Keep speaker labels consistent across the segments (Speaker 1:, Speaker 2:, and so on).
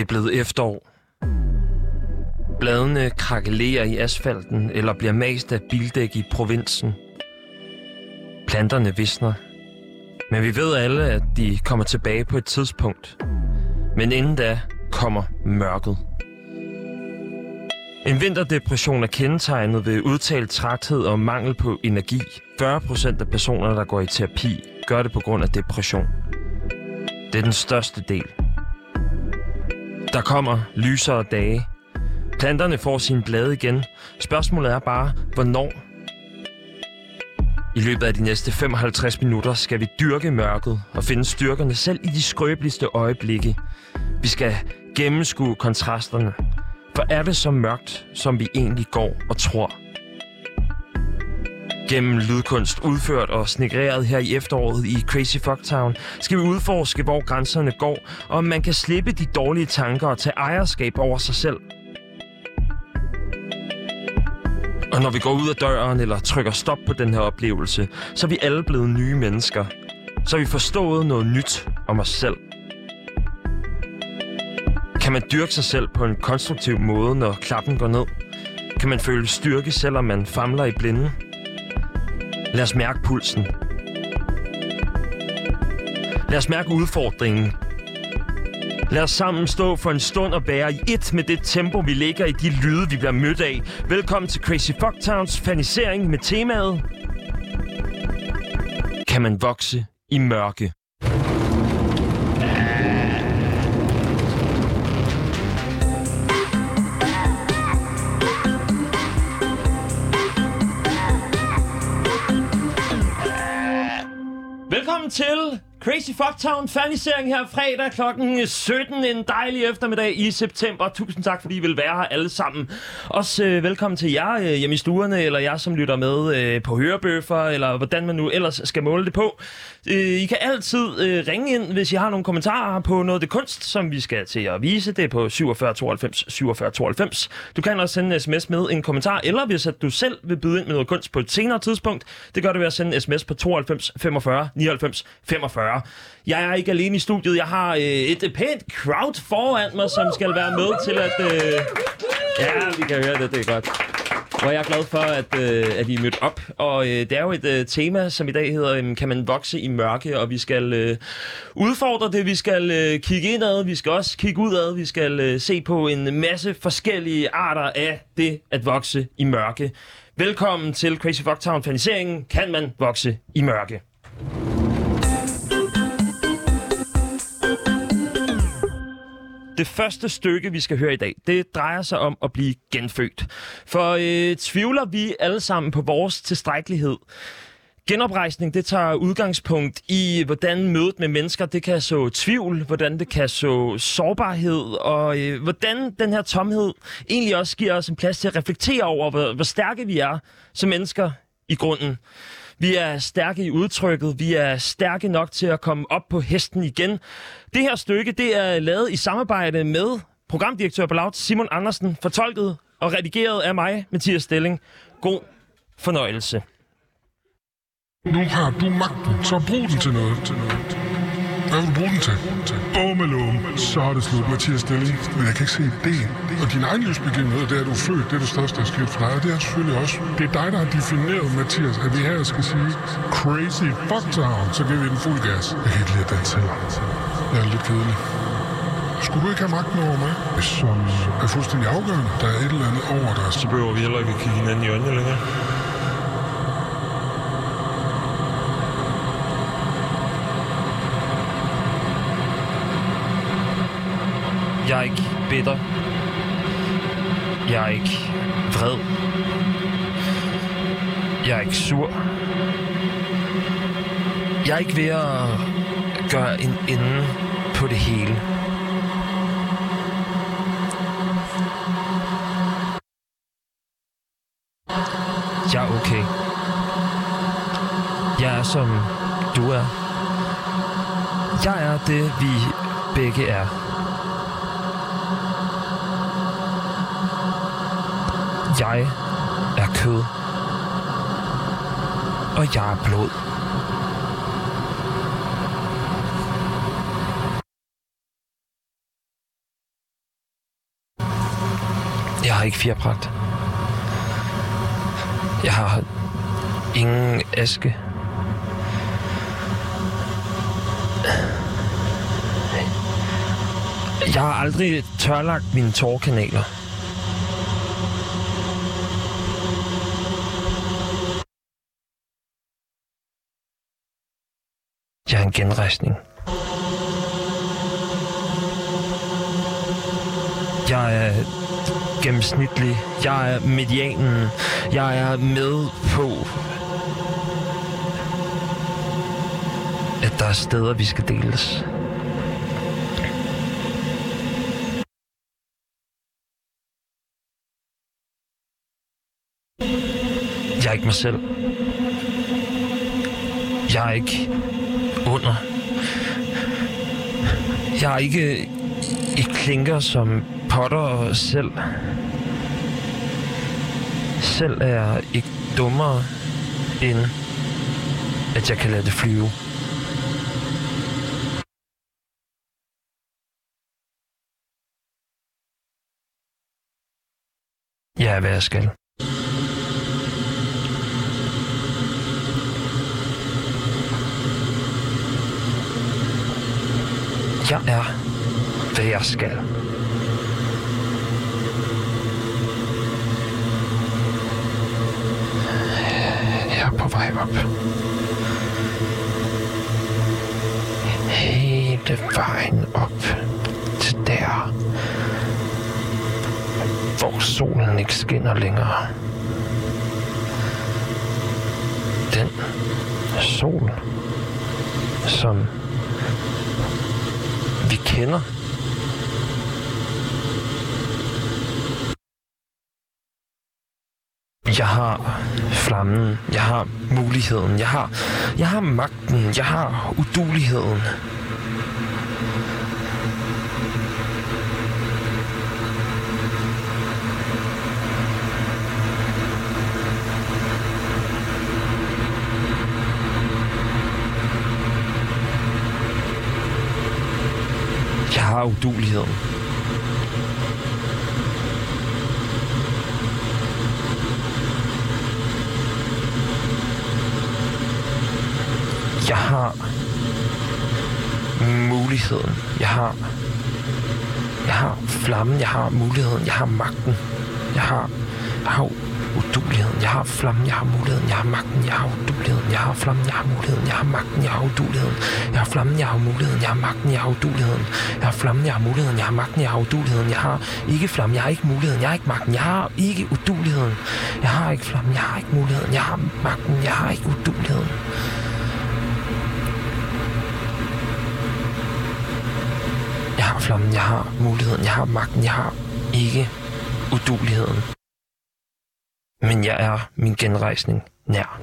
Speaker 1: Det er blevet efterår. Bladene krakelerer i asfalten eller bliver mast af bildæk i provinsen. Planterne visner. Men vi ved alle, at de kommer tilbage på et tidspunkt. Men inden da kommer mørket. En vinterdepression er kendetegnet ved udtalt træthed og mangel på energi. 40 procent af personer, der går i terapi, gør det på grund af depression. Det er den største del. Der kommer lysere dage. Planterne får sine blade igen. Spørgsmålet er bare, hvornår? I løbet af de næste 55 minutter skal vi dyrke mørket og finde styrkerne selv i de skrøbeligste øjeblikke. Vi skal gennemskue kontrasterne. For er det så mørkt, som vi egentlig går og tror? Gennem lydkunst udført og snegreret her i efteråret i Crazy Fuck Town, skal vi udforske, hvor grænserne går, og om man kan slippe de dårlige tanker og tage ejerskab over sig selv. Og når vi går ud af døren eller trykker stop på den her oplevelse, så er vi alle blevet nye mennesker. Så har vi forstået noget nyt om os selv. Kan man dyrke sig selv på en konstruktiv måde, når klappen går ned? Kan man føle styrke, selvom man famler i blinde? Lad os mærke pulsen. Lad os mærke udfordringen. Lad os sammen stå for en stund og være i et med det tempo, vi ligger i de lyde, vi bliver mødt af. Velkommen til Crazy Fucktowns fanisering med temaet. Kan man vokse i mørke? Velkommen til Crazy Fucktown fernisering her fredag klokken 17. En dejlig eftermiddag i september. Tusind tak, fordi I vil være her alle sammen. Også øh, velkommen til jer øh, hjemme i stuerne, eller jer, som lytter med øh, på hørebøffer, eller hvordan man nu ellers skal måle det på. Øh, I kan altid øh, ringe ind, hvis I har nogle kommentarer på noget af det kunst, som vi skal til at vise. Det er på 47 92 47 92. Du kan også sende en sms med en kommentar, eller hvis at du selv vil byde ind med noget kunst på et senere tidspunkt, det gør du ved at sende en sms på 92 45 99 45. Jeg er ikke alene i studiet. Jeg har øh, et øh, pænt crowd foran mig, som skal være med til at... Øh... Ja, vi kan høre det. Det er godt. Og jeg er glad for, at, øh, at I er mødt op. Og øh, det er jo et øh, tema, som i dag hedder, øh, kan man vokse i mørke? Og vi skal øh, udfordre det, vi skal øh, kigge indad, vi skal også kigge udad, vi skal øh, se på en masse forskellige arter af det at vokse i mørke. Velkommen til Crazy Fucktown faniseringen Kan man vokse i mørke? Det første stykke, vi skal høre i dag, det drejer sig om at blive genfødt. For øh, tvivler vi alle sammen på vores tilstrækkelighed? Genoprejsning, det tager udgangspunkt i, hvordan mødet med mennesker, det kan så tvivl, hvordan det kan så sårbarhed, og øh, hvordan den her tomhed egentlig også giver os en plads til at reflektere over, hvor, hvor stærke vi er som mennesker i grunden. Vi er stærke i udtrykket. Vi er stærke nok til at komme op på hesten igen. Det her stykke, det er lavet i samarbejde med programdirektør på Loud, Simon Andersen, fortolket og redigeret af mig, Mathias Stilling. God fornøjelse.
Speaker 2: Nu har du magten, så brug den til noget. Til noget. Hvad vil du bruge den til? Bum eller um. Så er det slut, Mathias Stilling. Men jeg kan ikke se ideen. Og din egen livsbegivenhed, det er, at du er født. Det er det største, der er sket for dig. Og det er selvfølgelig også. Det er dig, der har defineret, Mathias, at vi her skal sige crazy fucktown. Så giver vi den fuld gas. Jeg kan ikke lide den selv. Jeg er lidt kedelig. Skulle du ikke have magten over mig, som er fuldstændig afgørende? Der er et eller andet over dig.
Speaker 3: Så behøver vi heller ikke at kigge hinanden i øjnene længere.
Speaker 1: Jeg er ikke bitter. Jeg er ikke vred. Jeg er ikke sur. Jeg er ikke ved at gøre en ende på det hele. Jeg er okay. Jeg er som du er. Jeg er det, vi begge er. Jeg er kød. Og jeg er blod. Jeg har ikke fjerpragt. Jeg har ingen aske. Jeg har aldrig tørlagt mine tårkanaler. En genrejsning. Jeg er gennemsnitlig. Jeg er medianen. Jeg er med på, at der er steder, vi skal deles. Jeg er ikke mig selv. Jeg er ikke under. Jeg er ikke i klinker som Potter og selv. Selv er jeg ikke dummere, end at jeg kan lade det flyve. Jeg er, hvad jeg skal. Jeg er, hvad jeg skal. Jeg er på vej op. Hele vejen op til der, hvor solen ikke skinner længere. Den sol, som vi kender. Jeg har flammen, jeg har muligheden, jeg har, jeg har magten, jeg har uduligheden. Bare uduligheden. Jeg har muligheden. Jeg har jeg har flammen, jeg har muligheden, jeg har magten. Jeg har, jeg har flammen, jeg har muligheden, jeg har magten, jeg har uduligheden, jeg har flammen, jeg har muligheden, jeg har magten, jeg har uduligheden, jeg har flammen, jeg har muligheden, jeg har magten, jeg har uduligheden, jeg har flammen, jeg har muligheden, jeg har magten, jeg har uduligheden, jeg har ikke flammen, jeg har ikke muligheden, jeg har ikke magten, jeg har ikke uduligheden, jeg har ikke flammen, jeg har ikke muligheden, jeg har magten, jeg har ikke uduligheden. Jeg har flammen, jeg har muligheden, jeg har magten, jeg har ikke uduligheden. Men jeg er min genrejsning nær.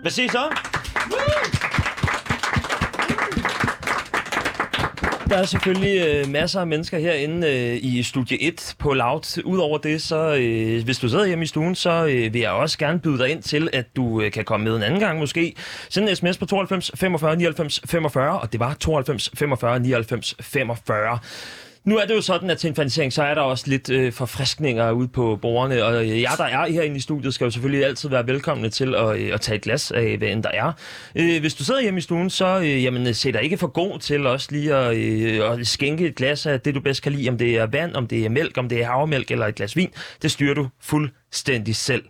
Speaker 1: Hvad siger I så? Der er selvfølgelig øh, masser af mennesker herinde øh, i Studie 1 på Loud. Udover det, så øh, hvis du sidder hjemme i stuen, så øh, vil jeg også gerne byde dig ind til, at du øh, kan komme med en anden gang måske. Send en sms på 92 45 99 45, og det var 92 45 99 45. Nu er det jo sådan, at til en finansiering, så er der også lidt øh, forfriskninger ude på bordene, og øh, jeg, der er herinde i studiet, skal jo selvfølgelig altid være velkomne til at, øh, at tage et glas af, hvad end der er. Øh, hvis du sidder hjemme i stuen, så øh, jamen, øh, se dig ikke for god til også lige at, øh, at skænke et glas af det, du bedst kan lide, om det er vand, om det er mælk, om det er havremælk eller et glas vin. Det styrer du fuldstændig selv.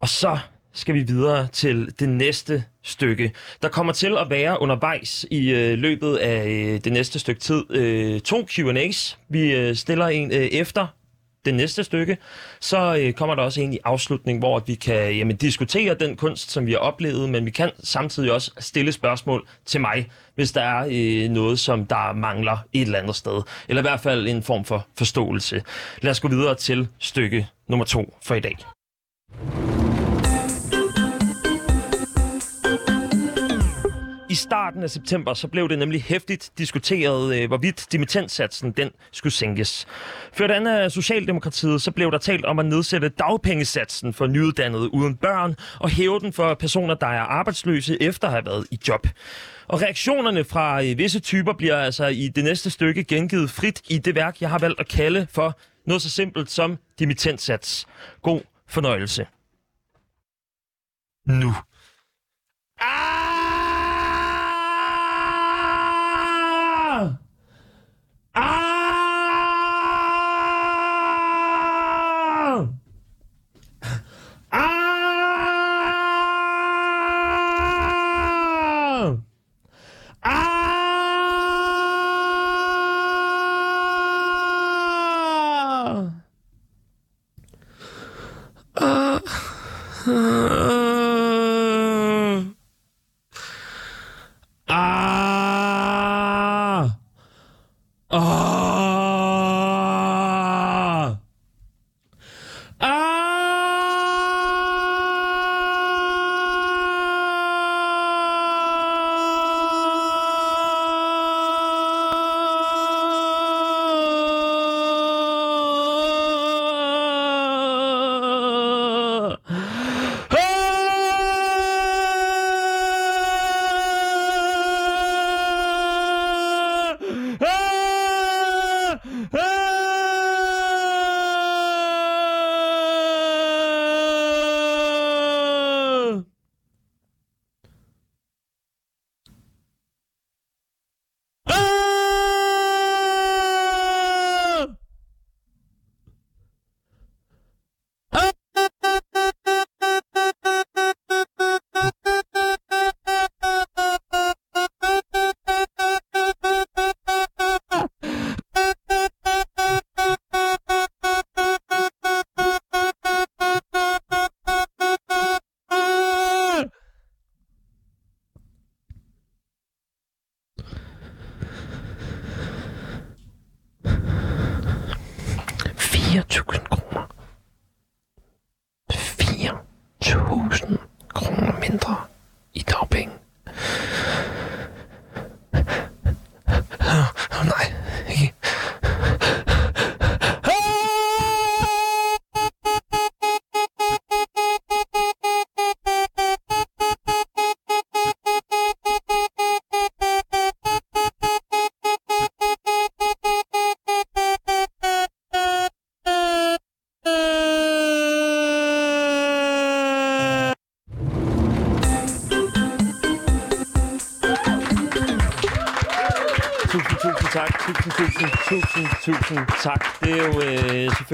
Speaker 1: Og så skal vi videre til det næste stykke. Der kommer til at være undervejs i øh, løbet af øh, det næste stykke tid øh, to Q&A's. Vi øh, stiller en øh, efter det næste stykke. Så øh, kommer der også en i afslutning, hvor vi kan jamen, diskutere den kunst, som vi har oplevet, men vi kan samtidig også stille spørgsmål til mig, hvis der er øh, noget, som der mangler et eller andet sted. Eller i hvert fald en form for forståelse. Lad os gå videre til stykke nummer to for i dag. I starten af september så blev det nemlig hæftigt diskuteret, øh, hvorvidt dimittentsatsen den skulle sænkes. Ført an af Socialdemokratiet, så blev der talt om at nedsætte dagpengesatsen for nyuddannede uden børn og hæve den for personer, der er arbejdsløse efter at have været i job. Og reaktionerne fra øh, visse typer bliver altså i det næste stykke gengivet frit i det værk, jeg har valgt at kalde for noget så simpelt som dimittentsats. God fornøjelse. Nu. Ah!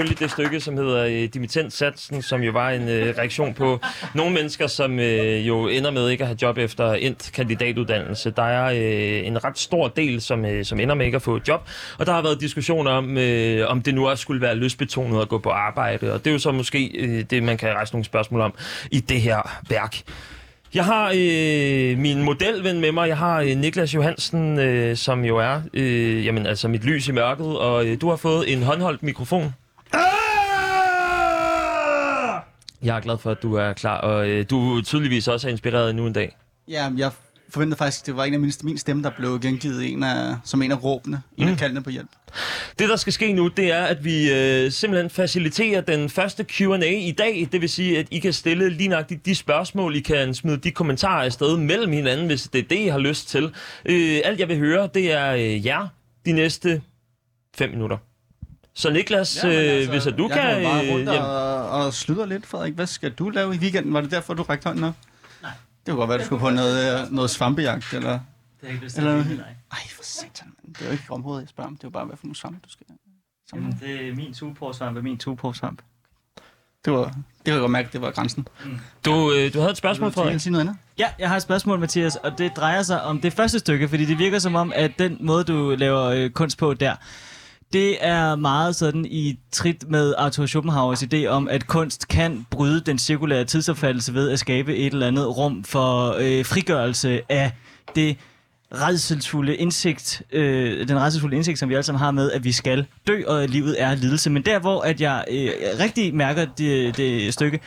Speaker 1: Selvfølgelig det stykke, som hedder øh, Dimittentsatsen, som jo var en øh, reaktion på nogle mennesker, som øh, jo ender med ikke at have job efter endt kandidatuddannelse. Der er øh, en ret stor del, som, øh, som ender med ikke at få job, og der har været diskussioner om, øh, om det nu også skulle være lystbetonet at gå på arbejde, og det er jo så måske øh, det, man kan rejse nogle spørgsmål om i det her værk. Jeg har øh, min modelven med mig. Jeg har øh, Niklas Johansen, øh, som jo er øh, jamen, altså mit lys i mørket, og øh, du har fået en håndholdt mikrofon. Jeg er glad for, at du er klar, og øh, du er tydeligvis også er inspireret nu en dag.
Speaker 4: Ja, jeg forventede faktisk, det var en af mine, min stemme, der blev gengivet en af, som en af råbene, en af kaldene på hjælp.
Speaker 1: Det, der skal ske nu, det er, at vi øh, simpelthen faciliterer den første Q&A i dag. Det vil sige, at I kan stille lige nøjagtigt de spørgsmål. I kan smide de kommentarer afsted mellem hinanden, hvis det er det, I har lyst til. Øh, alt, jeg vil høre, det er øh, jer de næste fem minutter. Så Niklas,
Speaker 4: men
Speaker 1: øh, hvis at du
Speaker 4: jeg
Speaker 1: kan...
Speaker 4: går bare
Speaker 1: øh,
Speaker 4: rundt
Speaker 1: jamen,
Speaker 4: og, og slutter lidt, Frederik. Hvad skal du lave i weekenden? Var det derfor, du rækte hånden op? Nej. Det kunne godt være, du skulle på noget, øh, noget svampejagt, eller...
Speaker 5: Det har jeg ikke lyst til
Speaker 4: eller
Speaker 5: at
Speaker 4: noget.
Speaker 5: vide, nej.
Speaker 4: Ej, for satan, mand. Det er jo ikke området, jeg spørger om. Det er jo bare, hvad for nogle svampe, du skal...
Speaker 5: Jamen, det er min tuporsvamp og min tuporsvamp.
Speaker 4: Det var... Det kan jeg godt mærke, det var grænsen.
Speaker 1: du, øh, du havde et spørgsmål, Frederik.
Speaker 4: sige noget andet?
Speaker 5: Ja, jeg har et spørgsmål, Mathias, og det drejer sig om det første stykke, fordi det virker som om, at den måde, du laver øh, kunst på der, det er meget sådan i trit med Arthur Schopenhauers idé om, at kunst kan bryde den cirkulære tidsopfattelse ved at skabe et eller andet rum for øh, frigørelse af det redselsfulde indsigt, øh, den redselsfulde indsigt, som vi alle sammen har med, at vi skal dø, og at livet er lidelse. Men der, hvor at jeg øh, rigtig mærker det, det stykke,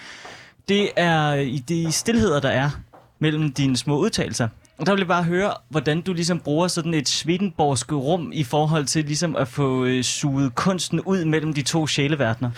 Speaker 5: det er i de stillheder, der er mellem dine små udtalelser. Og der vil jeg bare høre, hvordan du ligesom bruger sådan et Swedenborgsk rum i forhold til ligesom at få øh, suget kunsten ud mellem de to sjæleverdener.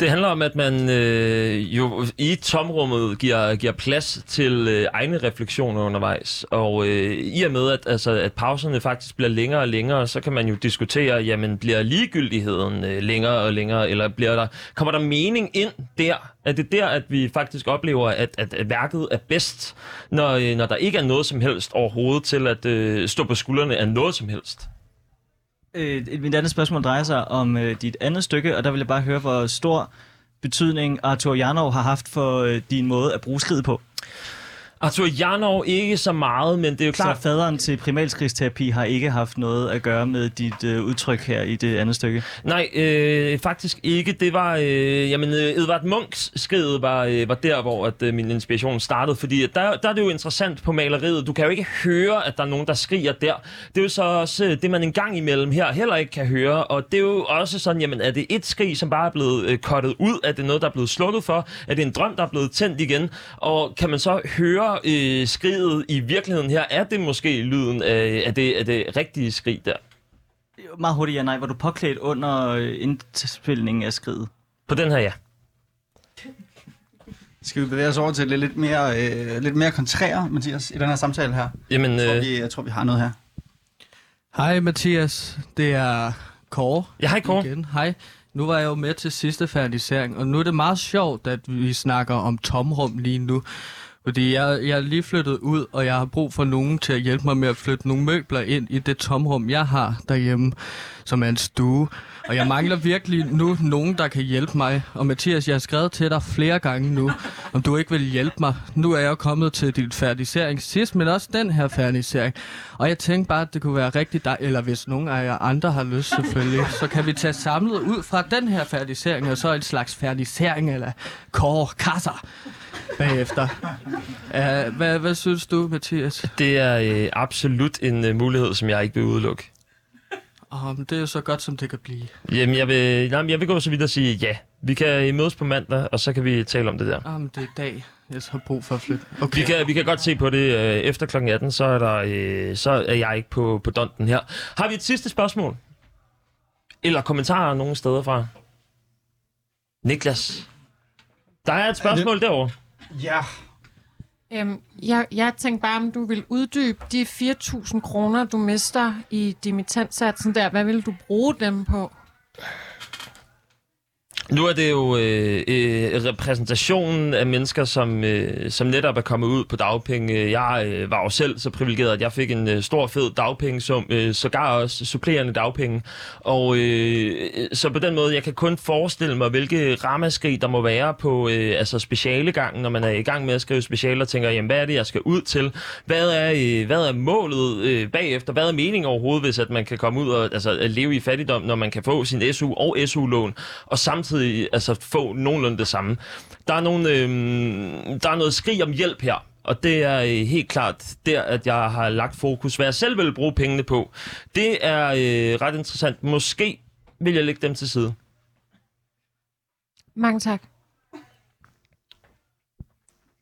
Speaker 1: Det handler om, at man øh, jo i tomrummet giver, giver plads til øh, egne refleksioner undervejs. Og øh, i og med, at, altså, at pauserne faktisk bliver længere og længere, så kan man jo diskutere, jamen bliver ligegyldigheden øh, længere og længere, eller bliver der, kommer der mening ind der? Er det der, at vi faktisk oplever, at, at, værket er bedst, når, øh, når der ikke er noget som helst overhovedet til at øh, stå på skuldrene af noget som helst?
Speaker 5: Øh, mit andet spørgsmål drejer sig om øh, dit andet stykke, og der vil jeg bare høre, hvor stor betydning Arthur Janov har haft for øh, din måde at bruge skridt på.
Speaker 1: Arthur Janov ikke så meget, men det er jo klart...
Speaker 5: Så faderen til primalskridsterapi har ikke haft noget at gøre med dit øh, udtryk her i det andet stykke?
Speaker 1: Nej, øh, faktisk ikke. Det var, øh, jamen, øh, Edvard Munchs skridt var, øh, var der, hvor at, øh, min inspiration startede, fordi der, der er det jo interessant på maleriet. Du kan jo ikke høre, at der er nogen, der skriger der. Det er jo så også øh, det, man en gang imellem her heller ikke kan høre, og det er jo også sådan, jamen, er det et skrig, som bare er blevet øh, kottet ud? Er det noget, der er blevet slukket for? Er det en drøm, der er blevet tændt igen? Og kan man så høre øh, skriget i virkeligheden her? Er det måske lyden af, af, det, af det rigtige skrig der?
Speaker 5: Meget hurtigt, ja nej. Var du påklædt under øh, indspilningen af skridet?
Speaker 1: På den her, ja.
Speaker 4: Skal vi bevæge os over til lidt, lidt mere, øh, lidt mere kontrære, Mathias, i den her samtale her?
Speaker 1: Jamen,
Speaker 4: Jeg tror,
Speaker 1: øh,
Speaker 4: vi, jeg tror, vi har noget her.
Speaker 6: Hej Mathias, det er Kåre.
Speaker 1: ja, hej Kåre.
Speaker 6: Igen. Hej. Nu var jeg jo med til sidste færdigisering, og nu er det meget sjovt, at vi snakker om tomrum lige nu. Fordi jeg, jeg er lige flyttet ud, og jeg har brug for nogen til at hjælpe mig med at flytte nogle møbler ind i det tomrum, jeg har derhjemme, som er en stue. Og jeg mangler virkelig nu nogen, der kan hjælpe mig. Og Mathias, jeg har skrevet til dig flere gange nu, om du ikke vil hjælpe mig. Nu er jeg kommet til din færdigisering sidst, men også den her færdigisering. Og jeg tænkte bare, at det kunne være rigtig dejligt, eller hvis nogen af jer andre har lyst selvfølgelig, så kan vi tage samlet ud fra den her færdigisering, og så en slags færdigisering eller kår kasser bagefter. Uh, hvad, hvad synes du, Mathias?
Speaker 1: Det er øh, absolut en øh, mulighed, som jeg ikke vil udelukke.
Speaker 6: Oh, men det er jo så godt, som det kan blive.
Speaker 1: Jamen, jeg vil, nej, jeg vil gå så vidt og sige ja. Vi kan øh, mødes på mandag, og så kan vi tale om det der.
Speaker 6: Ah, men det er i dag, jeg har brug for at flytte. Okay.
Speaker 1: Vi kan, vi kan godt se på det øh, efter kl. 18, så er, der, øh, så er jeg ikke på, på donten her. Har vi et sidste spørgsmål? Eller kommentarer nogen steder fra? Niklas? Der er et spørgsmål derovre.
Speaker 4: Ja.
Speaker 7: Øhm, jeg, jeg tænkte bare, om du vil uddybe de 4.000 kroner, du mister i dimittentsatsen der. Hvad vil du bruge dem på?
Speaker 1: Nu er det jo øh, øh, repræsentationen af mennesker, som, øh, som netop er kommet ud på dagpenge. Jeg øh, var jo selv så privilegeret, at jeg fik en øh, stor, fed dagpengesum, øh, sågar også supplerende dagpenge. Og øh, øh, så på den måde, jeg kan kun forestille mig, hvilke ramaskrig der må være på øh, altså specialegangen, når man er i gang med at skrive specialer, og tænker, jamen, hvad er det, jeg skal ud til? Hvad er, øh, hvad er målet øh, bagefter? Hvad er meningen overhovedet, hvis at man kan komme ud og altså, leve i fattigdom, når man kan få sin SU og SU-lån, og samtidig altså, få nogenlunde det samme? Der er, nogle, øh, der er noget skrig om hjælp her, og det er øh, helt klart der, at jeg har lagt fokus. Hvad jeg selv vil bruge pengene på, det er øh, ret interessant. Måske vil jeg lægge dem til side.
Speaker 7: Mange tak.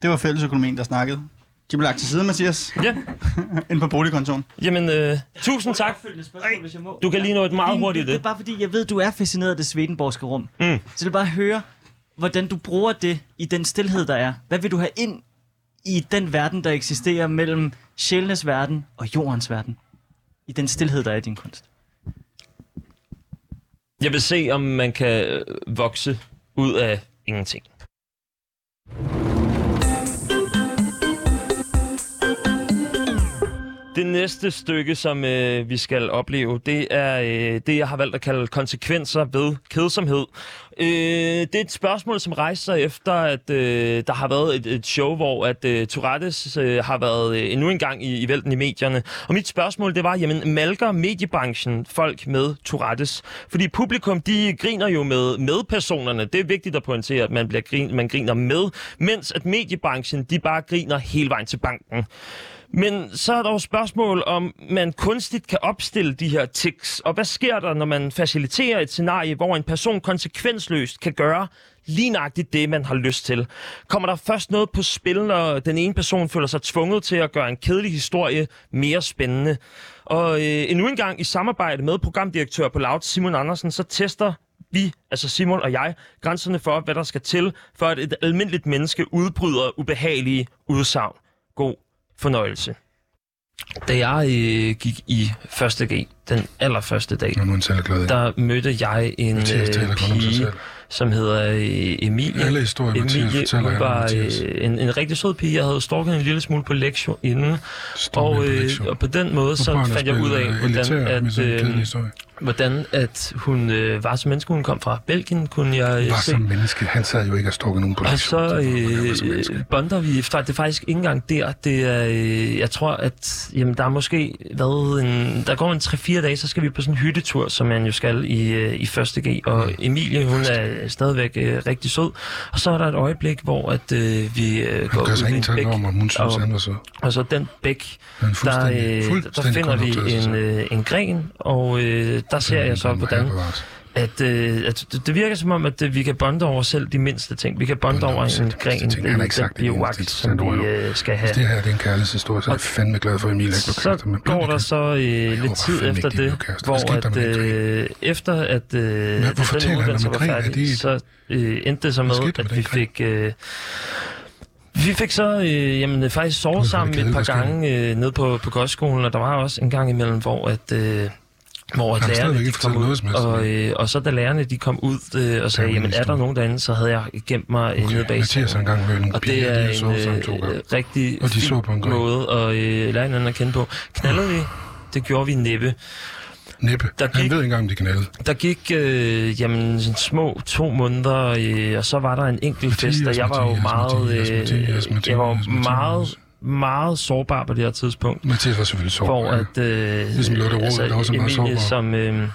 Speaker 4: Det var fællesøkonomien, der snakkede. De blev lagt til side, Mathias,
Speaker 1: Ja,
Speaker 4: ind på boligkontoren.
Speaker 1: jamen, øh, tusind tak.
Speaker 5: Spørgsmål, hvis jeg må.
Speaker 1: Du kan lige nå et meget hurtigt
Speaker 5: Det er
Speaker 1: det.
Speaker 5: bare fordi, jeg ved, du er fascineret af det Swedenborgske rum.
Speaker 1: Mm.
Speaker 5: Så jeg vil bare høre, hvordan du bruger det i den stillhed, der er. Hvad vil du have ind i den verden, der eksisterer mellem sjælenes verden og jordens verden? I den stillhed, der er i din kunst.
Speaker 1: Jeg vil se, om man kan vokse ud af ingenting. Det næste stykke, som øh, vi skal opleve, det er øh, det, jeg har valgt at kalde konsekvenser ved kedsomhed. Øh, det er et spørgsmål, som rejser sig efter, at øh, der har været et, et show, hvor at øh, Tourettes øh, har været øh, endnu en gang i, i vælten i medierne. Og mit spørgsmål, det var, jamen, malker mediebranchen folk med Tourettes? Fordi publikum, de griner jo med, med personerne. Det er vigtigt at pointere, at man, bliver grin, man griner med, mens at mediebranchen, de bare griner hele vejen til banken. Men så er der jo spørgsmål, om man kunstigt kan opstille de her tics, og hvad sker der, når man faciliterer et scenarie, hvor en person konsekvensløst kan gøre lige nøjagtigt det, man har lyst til. Kommer der først noget på spil, når den ene person føler sig tvunget til at gøre en kedelig historie mere spændende? Og øh, endnu en gang i samarbejde med programdirektør på Loud, Simon Andersen, så tester vi, altså Simon og jeg, grænserne for, hvad der skal til, for at et almindeligt menneske udbryder ubehagelige udsagn. God fornøjelse. Da jeg øh, gik i første G, den allerførste dag,
Speaker 2: er er
Speaker 1: der mødte jeg en
Speaker 2: Mathias
Speaker 1: øh, pige, som hedder øh, Emilie.
Speaker 2: Alle historier, Mathias
Speaker 1: Emilie,
Speaker 2: fortæller,
Speaker 1: hun var
Speaker 2: Mathias.
Speaker 1: øh, en, en rigtig sød pige. Jeg havde stalket en lille smule på lektion inden. Og, øh, og på den måde, så fandt jeg ud af, hvordan, at, øh, hvordan at hun øh, var som menneske. Hun kom fra Belgien, kunne jeg øh,
Speaker 2: Var
Speaker 1: se.
Speaker 2: som menneske. Han sad jo ikke og stalkede nogen på
Speaker 1: Og så øh, bonder vi, for det er faktisk ikke engang der, det er, øh, jeg tror, at jamen, der er måske, hvad, en, der går en 3-4 dage, så skal vi på sådan en hyttetur, som man jo skal i, øh, i første G, og Emilie, hun er stadigvæk øh, rigtig sød, og så er der et øjeblik, hvor at, øh, vi øh, går ud i en bæk,
Speaker 2: om, om hun synes,
Speaker 1: og-
Speaker 2: han var så.
Speaker 1: og så den bæk,
Speaker 2: er
Speaker 1: der, øh, der finder vi en, øh, en gren, og øh, der ser jeg så,
Speaker 2: Den
Speaker 1: hvordan at, øh, at det, det virker som om, at øh, vi kan bonde over selv de mindste ting. Vi kan bonde over en gren,
Speaker 2: ting.
Speaker 1: den,
Speaker 2: Han har ikke
Speaker 1: den
Speaker 2: sagt det eneste
Speaker 1: bioakt, som vi øh, skal have.
Speaker 2: Hvis det her det er en kærlighedshistorie, så er jeg fandme glad for, at Emil ikke blev
Speaker 1: Så
Speaker 2: med.
Speaker 1: går der så øh, lidt tid efter det, hvor at,
Speaker 2: den
Speaker 1: øh, efter at, øh,
Speaker 2: hvorfor
Speaker 1: den uddannelse var?
Speaker 2: Er
Speaker 1: færdig,
Speaker 2: det-
Speaker 1: så øh, endte det så med, at vi
Speaker 2: den
Speaker 1: fik... Øh, vi fik så øh, jamen, faktisk sovet
Speaker 2: er det
Speaker 1: sammen et par gange øh, ned på, på kostskolen, og der var også en gang imellem, hvor at... Øh, hvor
Speaker 2: har
Speaker 1: lærerne de kom
Speaker 2: noget
Speaker 1: ud,
Speaker 2: helst.
Speaker 1: og, øh, og så da lærerne de kom ud øh, og sagde, jamen er der nogen derinde, så havde jeg gemt mig øh, nede
Speaker 2: Okay,
Speaker 1: bag
Speaker 2: Mathias har engang mødt nogle
Speaker 1: og det
Speaker 2: piger, de
Speaker 1: er en øh, rigtig
Speaker 2: Og de så på en gren.
Speaker 1: måde at øh, lære hinanden at kende på. Knaldede vi? Det gjorde vi næppe.
Speaker 2: Næppe.
Speaker 1: der
Speaker 2: Han
Speaker 1: gik-
Speaker 2: ved ikke engang, om de knaldede.
Speaker 1: Der gik øh, jamen, sådan små to måneder, øh, og så var der en enkelt fest, og jeg var jo meget,
Speaker 2: Mathias,
Speaker 1: øh,
Speaker 2: Mathias, Mathias,
Speaker 1: jeg var meget, meget sårbar på det her tidspunkt.
Speaker 2: Mathias var selvfølgelig så.
Speaker 1: Hvor at øh,
Speaker 2: Ligesom Lotte Rode, der også er meget
Speaker 1: Emilie,
Speaker 2: sårbar.
Speaker 1: som, øh,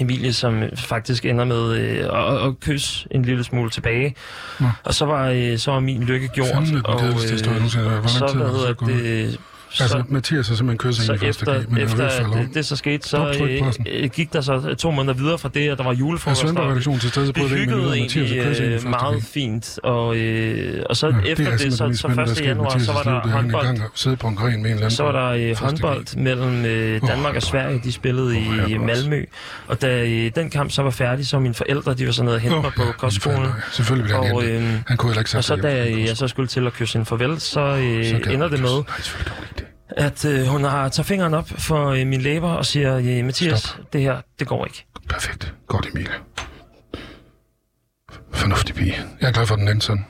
Speaker 1: Emilie, som faktisk ender med øh, at, at kysse en lille smule tilbage.
Speaker 2: Nå.
Speaker 1: Og så var, øh, så var min lykke gjort.
Speaker 2: Fandme den
Speaker 1: og,
Speaker 2: kedeligste historie nogensinde. Hvor lang
Speaker 1: så,
Speaker 2: tid
Speaker 1: hvad
Speaker 2: det så
Speaker 1: hedder det, så,
Speaker 2: Altså, Mathias har simpelthen kysset
Speaker 1: så
Speaker 2: en i første
Speaker 1: efter,
Speaker 2: G, men
Speaker 1: efter
Speaker 2: han er at
Speaker 1: at det, det så skete, så øh, øh, gik der så to måneder videre fra det, og der var julefrokost.
Speaker 2: Svendborg
Speaker 1: og
Speaker 2: redaktion til stede, så prøvede ikke,
Speaker 1: hyggede egentlig øh, meget fint, og, øh, og så
Speaker 2: Ja,
Speaker 1: efter det,
Speaker 2: simpelthen
Speaker 1: så, så
Speaker 2: spændende, der
Speaker 1: 1.
Speaker 2: skete i
Speaker 1: januar, så var der
Speaker 2: det er, han
Speaker 1: håndbold.
Speaker 2: har siddet på en gren med en eller anden.
Speaker 1: Så var der øh, håndbold mellem øh, Danmark og Sverige. De spillede i. Malmø. Og da øh, den kamp så var færdig, så mine forældre, de var så nede og hente mig på
Speaker 2: ja,
Speaker 1: kostskolen.
Speaker 2: Selvfølgelig ville han Han kunne heller ikke
Speaker 1: og så
Speaker 2: sig
Speaker 1: da jeg så skulle til at kysse en farvel, så, ender
Speaker 2: han
Speaker 1: det med, At øh, hun har tager fingeren op for øh, min læber og siger, øh, Mathias,
Speaker 2: Stop.
Speaker 1: det her, det går ikke.
Speaker 2: Perfekt. Godt, Emilie. Fornuftig pige. Jeg er glad for, den endte sådan.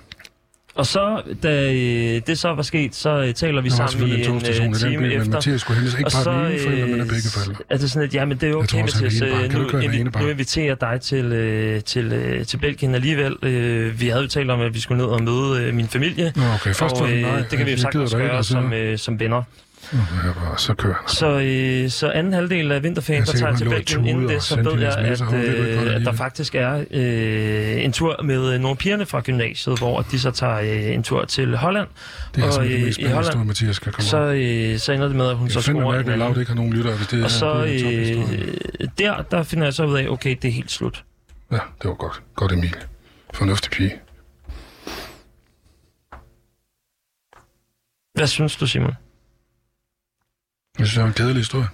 Speaker 1: Og så, da øh, det så var sket, så øh, taler vi sammen i
Speaker 2: en
Speaker 1: en øh,
Speaker 2: i den
Speaker 1: time
Speaker 2: by, men
Speaker 1: efter.
Speaker 2: Mathias skulle hentes ikke
Speaker 1: Og
Speaker 2: bare
Speaker 1: så
Speaker 2: den ene forælder, men af
Speaker 1: øh,
Speaker 2: begge forældre.
Speaker 1: er det sådan, at ja, men det er okay,
Speaker 2: tror
Speaker 1: Mathias. øh, Nu, invi- nu inviterer jeg dig til, øh, til, øh, til Belgien alligevel. Øh, Vi havde jo talt om, at vi skulle ned og møde øh, min familie.
Speaker 2: Nå, okay. Først
Speaker 1: og øh,
Speaker 2: nej,
Speaker 1: det kan vi jo sagtens gøre som, øh, som venner.
Speaker 2: Bare, så kører han.
Speaker 1: Så, øh, så anden halvdel af vinterferien, der tager til
Speaker 2: og
Speaker 1: Belgien. Inden det,
Speaker 2: og
Speaker 1: så ved jeg, at, øh, at der faktisk er øh, en tur med øh, nogle pigerne fra gymnasiet, hvor de så tager øh, en tur til Holland.
Speaker 2: Det er
Speaker 1: og,
Speaker 2: det
Speaker 1: øh, i Holland,
Speaker 2: Mathias skal komme
Speaker 1: Så, øh, så ender det med, at hun så
Speaker 2: Jeg finder
Speaker 1: scorer en anden.
Speaker 2: Ikke har nogen lytter, hvis det
Speaker 1: Og så
Speaker 2: er tophistorie.
Speaker 1: øh, der, der finder jeg så ud af, okay, det er helt slut.
Speaker 2: Ja, det var godt. Godt, Emilie. Fornuftig pige.
Speaker 1: Hvad synes du, Simon?
Speaker 2: Jeg synes, det var en kedelig historie.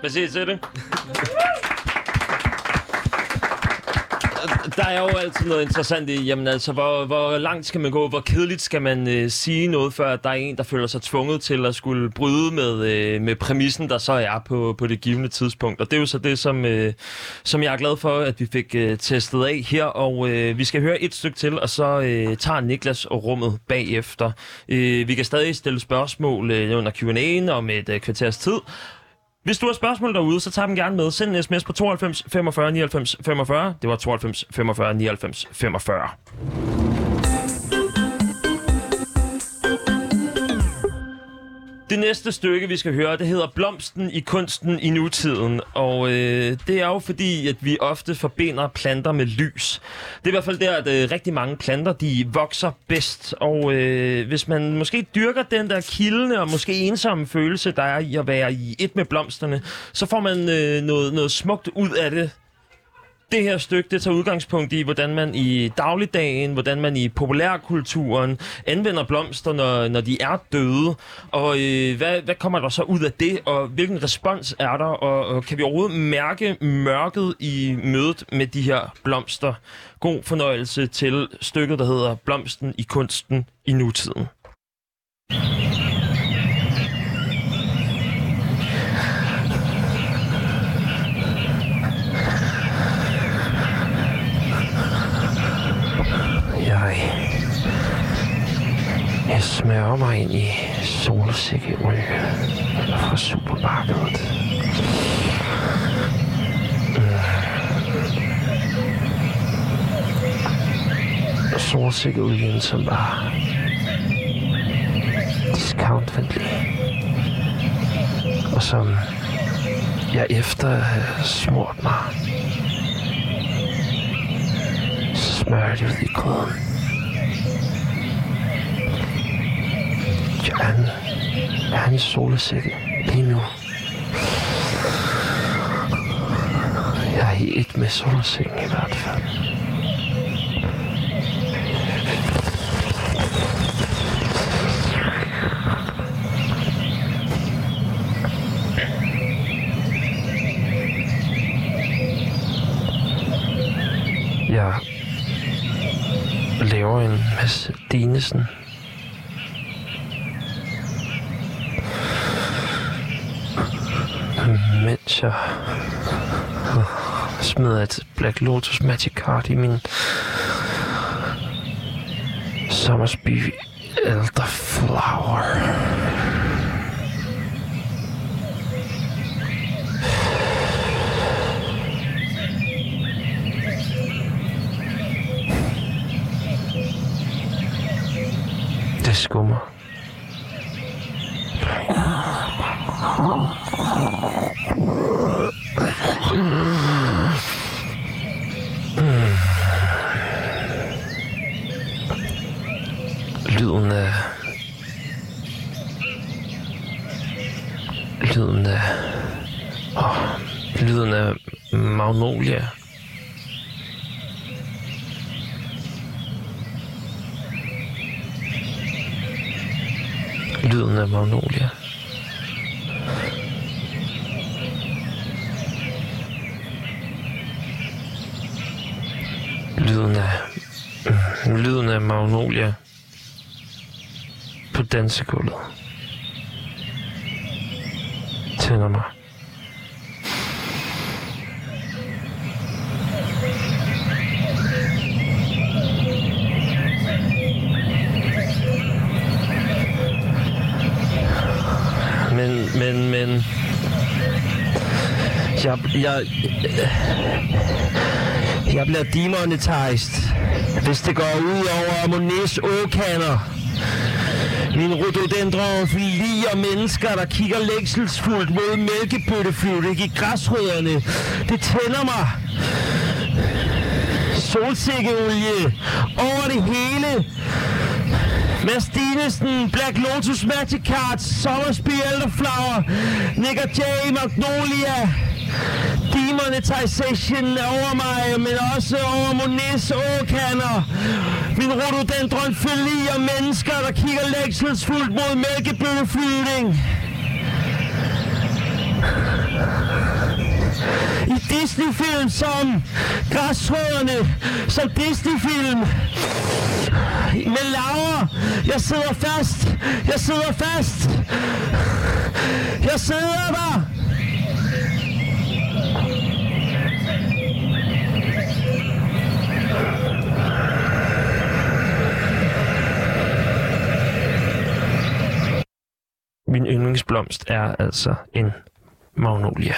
Speaker 1: Hvad siger I til det? Der er jo altid noget interessant i, jamen altså, hvor, hvor langt skal man gå, hvor kedeligt skal man øh, sige noget, før der er en, der føler sig tvunget til at skulle bryde med, øh, med præmissen, der så er på, på det givende tidspunkt. Og det er jo så det, som, øh, som jeg er glad for, at vi fik øh, testet af her, og øh, vi skal høre et stykke til, og så øh, tager Niklas rummet bagefter. Øh, vi kan stadig stille spørgsmål øh, under Q&A'en om et øh, kvarters tid, hvis du har spørgsmål derude, så tag dem gerne med. Send en sms på 92 45 99 45. Det var 92 45 99 45. Det næste stykke, vi skal høre, det hedder Blomsten i kunsten i nutiden. Og øh, det er jo fordi, at vi ofte forbinder planter med lys. Det er i hvert fald der, at øh, rigtig mange planter, de vokser bedst. Og øh, hvis man måske dyrker den der kildende og måske ensomme følelse, der er i at være i et med blomsterne, så får man øh, noget, noget smukt ud af det det her stykke, det tager udgangspunkt i, hvordan man i dagligdagen, hvordan man i populærkulturen anvender blomster, når, når de er døde. Og øh, hvad, hvad kommer der så ud af det, og hvilken respons er der, og, og kan vi overhovedet mærke mørket i mødet med de her blomster? God fornøjelse til stykket, der hedder Blomsten i kunsten i nutiden. Jeg, jeg smører mig ind i solsikkeolie fra supermarkedet. Øh. Mm. Solsikkeolien, som var discountvenlig. Og som jeg efter at have smurt mig smørte ud i grøden. Jeg er en, jeg solsikke lige nu. Jeg er i et med solsikken i hvert fald. Jeg laver en masse Dinesen. Mens jeg smider et Black Lotus Magic Card i min Sommersby Elderflower. Det skummer. Lyden af... Lyden af... Oh, lyden af Magnolia. Lyden af Magnolia. Lyden af... Lyden af Magnolia på dansegulvet. Tænder mig. Men, men, men... Jeg, jeg, jeg bliver demonetized, hvis det går ud over Monets åkander. Min rhododendron og mennesker, der kigger længselsfuldt mod mælkebøtteflyvning i græsrødderne. Det tænder mig. Solsikkeolie over det hele. Mads Dinesen, Black Lotus Magic Cards, Sommersby Elderflower, Nick J, Magnolia, Demonetization over mig, men også over Monets åkander. Min rhododendron og mennesker, der kigger længselsfuldt mod mælkebøtteflyvning. I Disney-film som Græsrødderne, som Disney-film. Med Laura, jeg sidder fast, jeg sidder fast. Jeg sidder der. Min yndlingsblomst er altså en magnolia.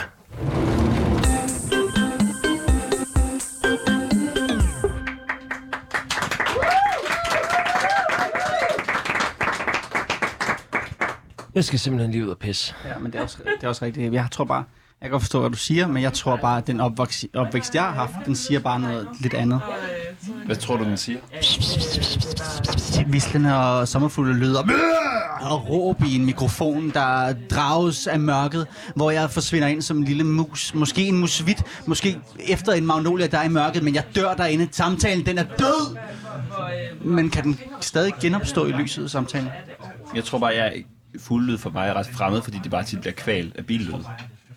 Speaker 1: Jeg skal simpelthen lige ud og pisse.
Speaker 4: Ja, men det er også, det er også rigtigt. Jeg tror bare, jeg kan godt forstå, hvad du siger, men jeg tror bare, at den opvækst, opvækst, jeg har haft, den siger bare noget lidt andet.
Speaker 8: Hvad tror du, den siger?
Speaker 4: Vislende og sommerfulde lyder og råb i en mikrofon, der drages af mørket, hvor jeg forsvinder ind som en lille mus. Måske en musvit, måske efter en magnolia, der er i mørket, men jeg dør derinde. Samtalen, den er død! Men kan den stadig genopstå i lyset, samtalen?
Speaker 8: Jeg tror bare, jeg er fuldlyd for mig er ret fremmed, fordi det bare tit bliver kval af billyd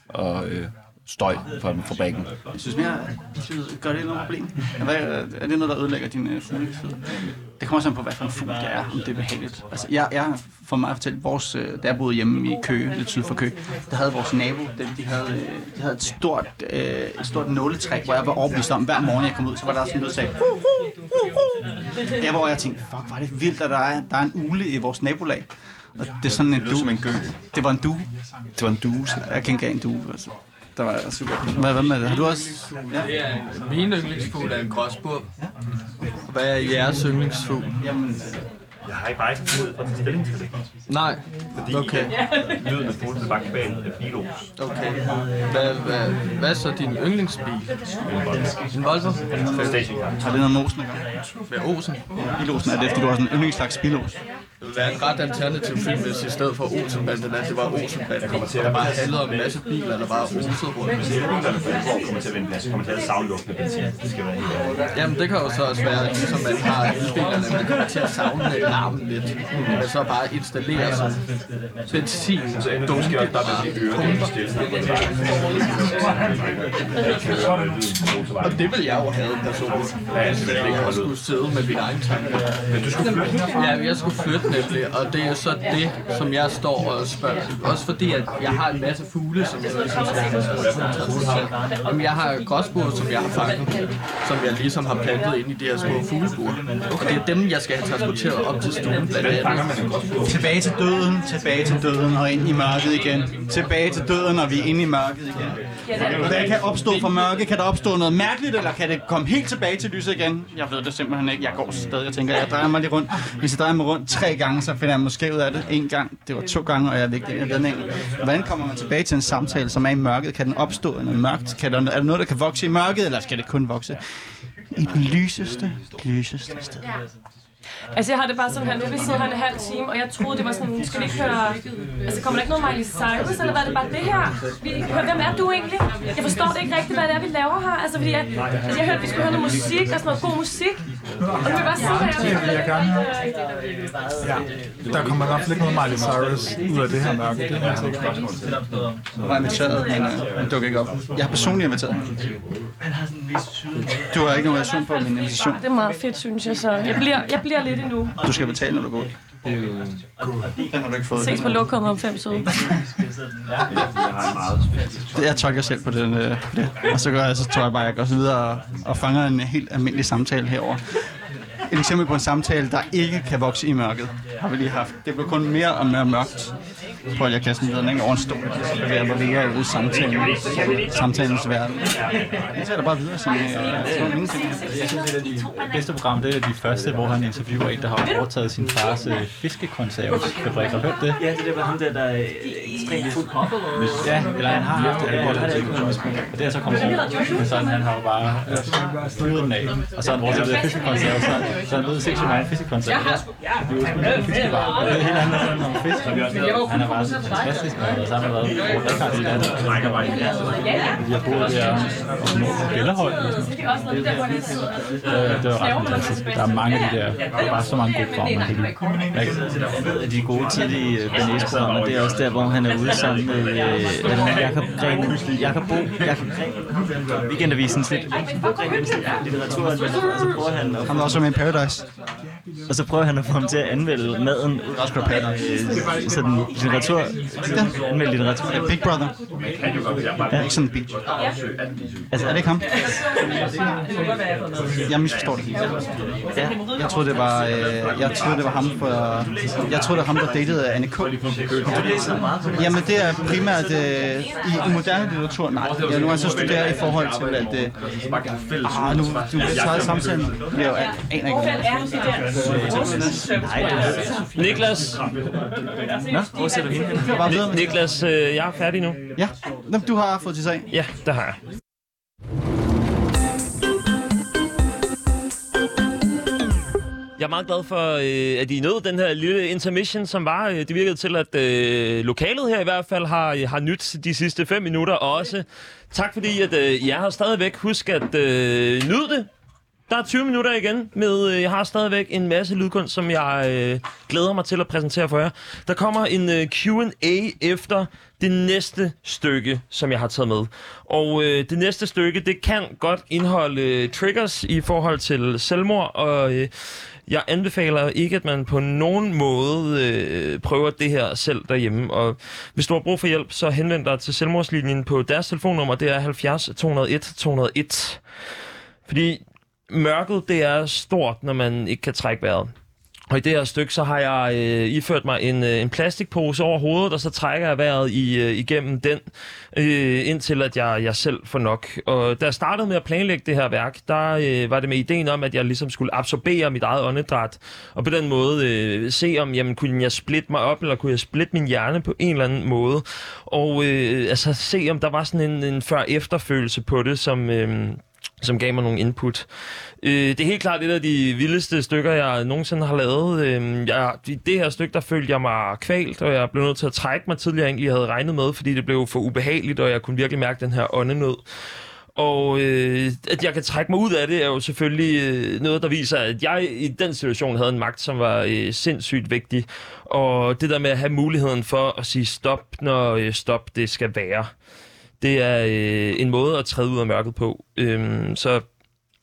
Speaker 8: og øh, støj fra fabrikken.
Speaker 4: Jeg synes mere, synes, gør det noget problem? Hvad, er det noget, der ødelægger din øh, fuglelyd? Det kommer sådan på, hvad for en fugl det er, om det er behageligt. Altså, jeg, jeg for mig at fortælle, vores, øh, da jeg boede hjemme i Køge, lidt syd for Køge, der havde vores nabo, dem, de, havde, øh, de havde et stort, øh, et stort nåletræ, hvor jeg var overbevist om, hver morgen jeg kom ud, så var der sådan noget, der sagde. Ja, hvor jeg tænkte, fuck, hvor er det vildt, at der er, der er en ule i vores nabolag. Og det er sådan en
Speaker 8: Det en gø.
Speaker 4: Det var en due.
Speaker 8: Det var en due.
Speaker 4: Jeg kan ikke en due, altså. Der var super. Hvad, hvad med det? Har du også... Ja.
Speaker 6: Min yndlingsfugl er en gråsbog. Hvad er jeres yndlingsfugl?
Speaker 4: Jamen,
Speaker 9: Jeg har ikke bare ikke mulighed for at tage stilling til det.
Speaker 6: Nej. Okay.
Speaker 9: Lyden af fuglene bag bag af bilos.
Speaker 6: Okay. Hvad, hvad, hvad er så din yndlingsbil? En Volvo?
Speaker 9: Stationcar.
Speaker 4: har det noget med Olsen at gøre?
Speaker 6: Med Olsen?
Speaker 4: Bilosen, er det fordi du har sådan en yndlingsslags bilos?
Speaker 6: Det ville være en ret alternativ film, hvis i stedet for Olsenbanden, at det var Olsenbanden. Der bare handlede om en masse biler, der bare osede rundt.
Speaker 9: Hvis bilerne på Fredensborg kommer til at vende plads, kommer til at savlukke med benzin. Det skal være helt.
Speaker 6: Jamen, det kan jo så også være, ligesom man har elbilerne, man kommer til at savne larmen lidt. Men så bare installere sådan benzin,
Speaker 9: det måske også bare at det.
Speaker 6: Og det vil jeg jo have personligt. Jeg skulle sidde med mine egne tanker.
Speaker 9: Men du skulle flytte.
Speaker 6: Ja, jeg skulle flytte nemlig, og det er så det, som jeg står og spørger. Også fordi, at jeg har en masse fugle, som jeg ligesom skal have. Jamen, jeg har gråsbur, som jeg har fanget, som jeg ligesom har plantet ind i de her små fuglebur. Og det er dem, jeg skal have transporteret op til stuen, blandt andet.
Speaker 4: Tilbage til døden, tilbage til døden og ind i mørket igen. Tilbage til døden, og vi er inde i mørket igen. Hvad kan opstå fra mørke? Kan der opstå noget mærkeligt, eller kan det komme helt tilbage til lyset igen? Jeg ved det simpelthen ikke. Jeg går stadig og tænker, jeg drejer mig lige rundt. Hvis jeg drejer mig rundt tre gange, så finder jeg måske ud af det en gang. Det var to gange, og jeg er ikke den enkelt. Hvordan kommer man tilbage til en samtale, som er i mørket? Kan den opstå i mørkt? Kan der, er der noget, der kan vokse i mørket, eller skal det kun vokse i den lyseste, lyseste sted?
Speaker 10: Altså, jeg har det bare sådan her, nu har vi siddet her en halv time, og jeg troede, det var sådan, skal vi ikke høre... Altså, kommer der ikke noget Miley Cyrus, eller hvad er det bare det her? Vi, hør, hvem er du egentlig? Jeg forstår det ikke rigtigt, hvad det er, vi laver her. Altså, fordi jeg, altså, jeg hørte, at vi skulle høre noget musik, og sådan noget god musik. Og nu vil jeg bare sidde her, og
Speaker 2: vil jeg gerne høre. Ja, der kommer i hvert fald ikke noget Miley Cyrus ud af det her mørke. Det er helt sikkert.
Speaker 4: Jeg var inviteret, men øh, han dukker ikke op. Jeg har personligt inviteret. Du har ikke nogen reaktion på min invitation.
Speaker 10: Det er meget fedt, synes jeg, så jeg bliver, jeg bliver lidt endnu.
Speaker 4: Du skal betale, når du går ud. Den har du ikke fået.
Speaker 10: Ses på lokummet om fem søde.
Speaker 4: Det- Jeg tolker selv på den, øh, det. Og så, gør jeg, så tror jeg bare, at jeg går så videre og, og fanger en helt almindelig samtale herover. Et eksempel på en samtale, der ikke kan vokse i mørket, har vi lige haft. Det blev kun mere og mere mørkt. Jeg tror, jeg kaster den ikke over en stol, så bevæger jeg mig videre ud i samtalen, samtalens verden. Jeg tager bare videre som øh, ingenting.
Speaker 11: Jeg synes, et af de bedste program, det er de første, hvor han interviewer en, der har overtaget sin fars øh, fiskekonservesfabrik. Har du hørt det?
Speaker 5: Ja, det var ham der, der er ekstremt fuld kop, eller
Speaker 11: Ja, eller han har haft det, Og det er så kommet ud. Men sådan, han har jo bare øh, fyret den af. Og så har han brugt det fiskekonserve, så, så han ved sindssygt mange fiskekonserve. Ja, det er jo sgu en fiskebar. Det er helt andet sådan nogle fisk. Han er bare fantastisk, mand. Og så har han været Rikard i landet. De har boet der og nå på Bjellerhold. Det var ret fantastisk. Der er mange af de der, der er bare så mange gode programmer, man kan lide. Jeg kan-
Speaker 5: de gode tidlige Benes-programmer, det er også der, hvor han er ude sammen med øh, er Jakob Gren, Jakob Bo, Jakob Gren, Weekendavisen, lidt litteratur, og så prøver han at
Speaker 4: Han var også med i Paradise.
Speaker 5: og så prøver han at få ham til at anmelde maden ud af øh, sådan litteratur, anmelde litteratur.
Speaker 4: Big Brother.
Speaker 5: Ja.
Speaker 4: Ikke sådan en beach.
Speaker 5: Altså,
Speaker 4: Er det ikke ham? Jeg misforstår det helt.
Speaker 5: Ja.
Speaker 4: Jeg troede, det var, øh, jeg troede, det var ham for... Jeg troede, det var ham, der datede Anne K. Jamen, det er primært øh, i, i moderne litteratur. Nej, jeg nu altså studerer i forhold til, at... Øh, ah, nu, du tager samtalen. Jeg aner ikke,
Speaker 10: Er
Speaker 1: Niklas,
Speaker 5: Nå, hvor sætter du hende.
Speaker 1: Niklas, øh, jeg er færdig nu.
Speaker 4: Ja, Nå, du har fået til sag.
Speaker 1: Ja, det har jeg. Jeg er meget glad for, øh, at I nåede den her lille intermission, som var. Øh, det virkede til, at øh, lokalet her i hvert fald har, har nyt de sidste fem minutter. Og også tak fordi, at øh, I er her stadigvæk. Husk at øh, nyde det. Der er 20 minutter igen med, øh, jeg har stadigvæk en masse lydkunst, som jeg øh, glæder mig til at præsentere for jer. Der kommer en øh, Q&A efter det næste stykke, som jeg har taget med. Og øh, det næste stykke, det kan godt indeholde øh, triggers i forhold til selvmord, og øh, jeg anbefaler ikke, at man på nogen måde øh, prøver det her selv derhjemme. Og hvis du har brug for hjælp, så henvend dig til selvmordslinjen på deres telefonnummer. Det er 70 201 201. Fordi mørket, det er stort, når man ikke kan trække vejret. Og i det her stykke, så har jeg øh, iført mig en, øh, en plastikpose over hovedet, og så trækker jeg vejret i, øh, igennem den, øh, indtil at jeg, jeg selv får nok. Og da jeg startede med at planlægge det her værk, der øh, var det med ideen om, at jeg ligesom skulle absorbere mit eget åndedræt, og på den måde øh, se om, jamen, kunne jeg splitte mig op, eller kunne jeg splitte min hjerne på en eller anden måde. Og øh, altså se, om der var sådan en, en før-efterfølelse på det, som... Øh, som gav mig nogle input. Øh, det er helt klart et af de vildeste stykker, jeg nogensinde har lavet. Øh, jeg, I det her stykke, der følte jeg mig kvalt, og jeg blev nødt til at trække mig tidligere, end jeg havde regnet med, fordi det blev for ubehageligt, og jeg kunne virkelig mærke den her åndenød. Og øh, at jeg kan trække mig ud af det, er jo selvfølgelig øh, noget, der viser, at jeg i den situation havde en magt, som var øh, sindssygt vigtig. Og det der med at have muligheden for at sige stop, når øh, stop det skal være, det er øh, en måde at træde ud af mørket på. Øhm, så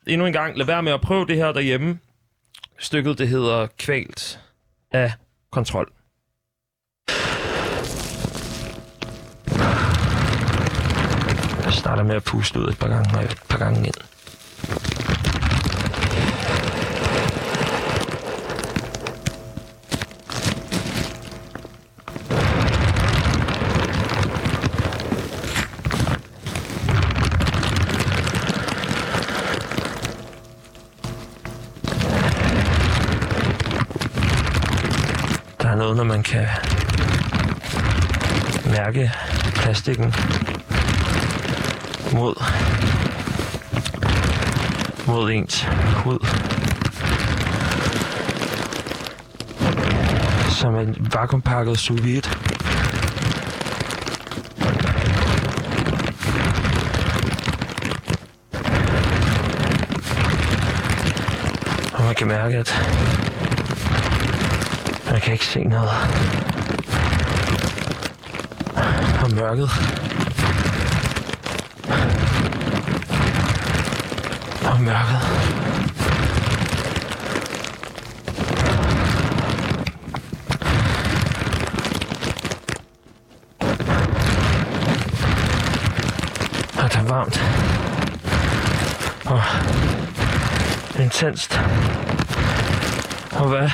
Speaker 1: endnu en gang, lad være med at prøve det her derhjemme. Stykket, det hedder Kvalt af kontrol. Jeg starter med at puste ud et par gange, og et par gange ind. Når man kan mærke plastikken mod, mod ens hud. Som en vakuumpakket sous vide. Og man kan mærke, at jeg kan ikke se noget. Og mørket. Og mørket. Og det er varmt. Og intenst. Og hvad?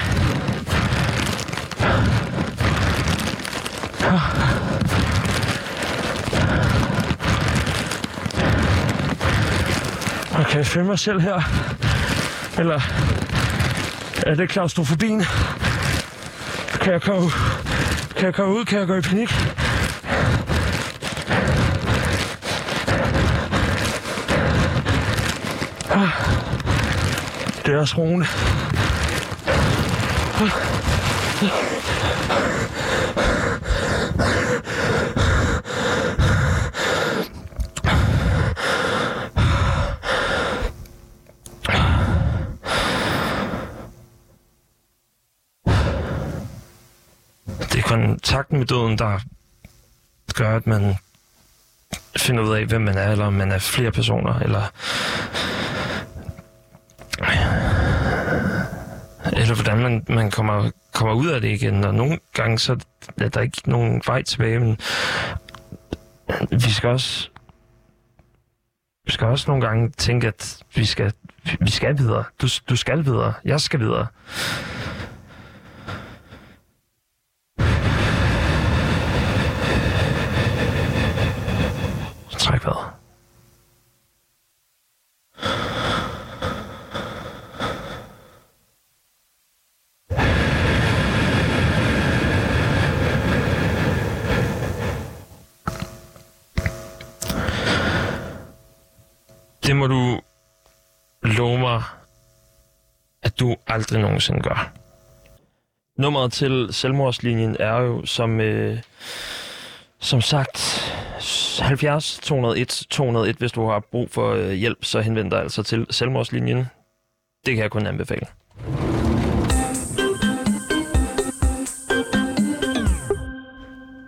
Speaker 1: Og kan jeg finde mig selv her? Eller er det klaustrofobien? Kan jeg komme, kan jeg komme ud? Kan jeg gå i panik? Ah. Det er også roende. Ah, ah. Det er kontakten med døden, der gør, at man finder ud af, hvem man er, eller om man er flere personer, eller eller hvordan man, man kommer, kommer ud af det igen. Og nogle gange, så er der ikke nogen vej tilbage, men vi skal også vi skal også nogle gange tænke, at vi skal, vi skal videre. Du, du skal videre. Jeg skal videre. træk vejret. Det må du love mig, at du aldrig nogensinde gør. Nummeret til selvmordslinjen er jo, som, øh, som sagt, 70 201 201. Hvis du har brug for øh, hjælp, så henvend dig altså til selvmordslinjen. Det kan jeg kun anbefale.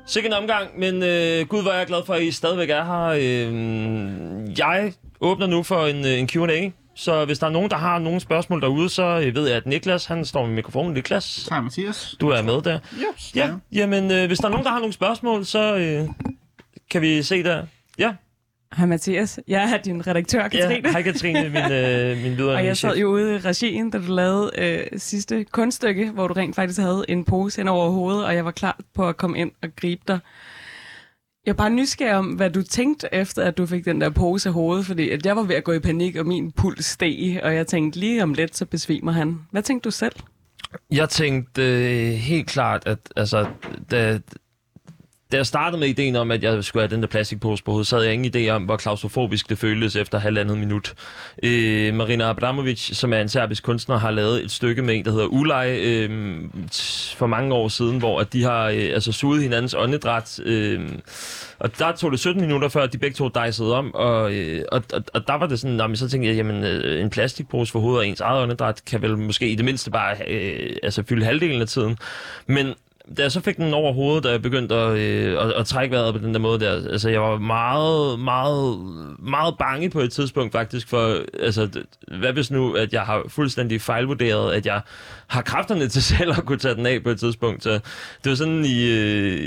Speaker 1: Sikke en omgang, men øh, gud, hvor er jeg glad for, at I stadigvæk er her. Øh, jeg åbner nu for en, øh, en Q&A, så hvis der er nogen, der har nogle spørgsmål derude, så øh, ved jeg, at Niklas, han står med mikrofonen. Niklas,
Speaker 4: Hej Mathias.
Speaker 1: du er med der.
Speaker 4: Yes,
Speaker 1: Ja, jamen, øh, hvis der er nogen, der har nogle spørgsmål, så øh, kan vi se der. Ja,
Speaker 12: Hej Mathias, jeg er din redaktør,
Speaker 1: ja.
Speaker 12: Katrine.
Speaker 1: hej Katrine, min, øh, min videre
Speaker 12: Og jeg sad jo ude i regien, da du lavede øh, sidste kunststykke, hvor du rent faktisk havde en pose hen over hovedet, og jeg var klar på at komme ind og gribe dig. Jeg er bare nysgerrig om, hvad du tænkte efter, at du fik den der pose i hovedet, fordi at jeg var ved at gå i panik, og min puls steg, og jeg tænkte lige om lidt, så besvimer han. Hvad tænkte du selv?
Speaker 1: Jeg tænkte øh, helt klart, at altså, da, da jeg startede med ideen om, at jeg skulle have den der plastikpose på hovedet, så havde jeg ingen idé om, hvor klaustrofobisk det føltes efter halvandet minut. Øh, Marina Abramovic, som er en serbisk kunstner, har lavet et stykke med en, der hedder Ulej, øh, for mange år siden, hvor at de har øh, altså suget hinandens åndedræt. Øh, og der tog det 17 minutter, før de begge to dejsede om, og, øh, og, og, og der var det sådan, nå, men så tænkte jeg, jamen øh, en plastikpose for hovedet og ens eget åndedræt kan vel måske i det mindste bare øh, altså fylde halvdelen af tiden. Men da jeg så fik den over hovedet, da jeg begyndte at, øh, at, at trække vejret på den der måde der, altså jeg var meget, meget, meget bange på et tidspunkt faktisk for, altså hvad hvis nu, at jeg har fuldstændig fejlvurderet, at jeg har kræfterne til selv at kunne tage den af på et tidspunkt. Så det var sådan i, øh,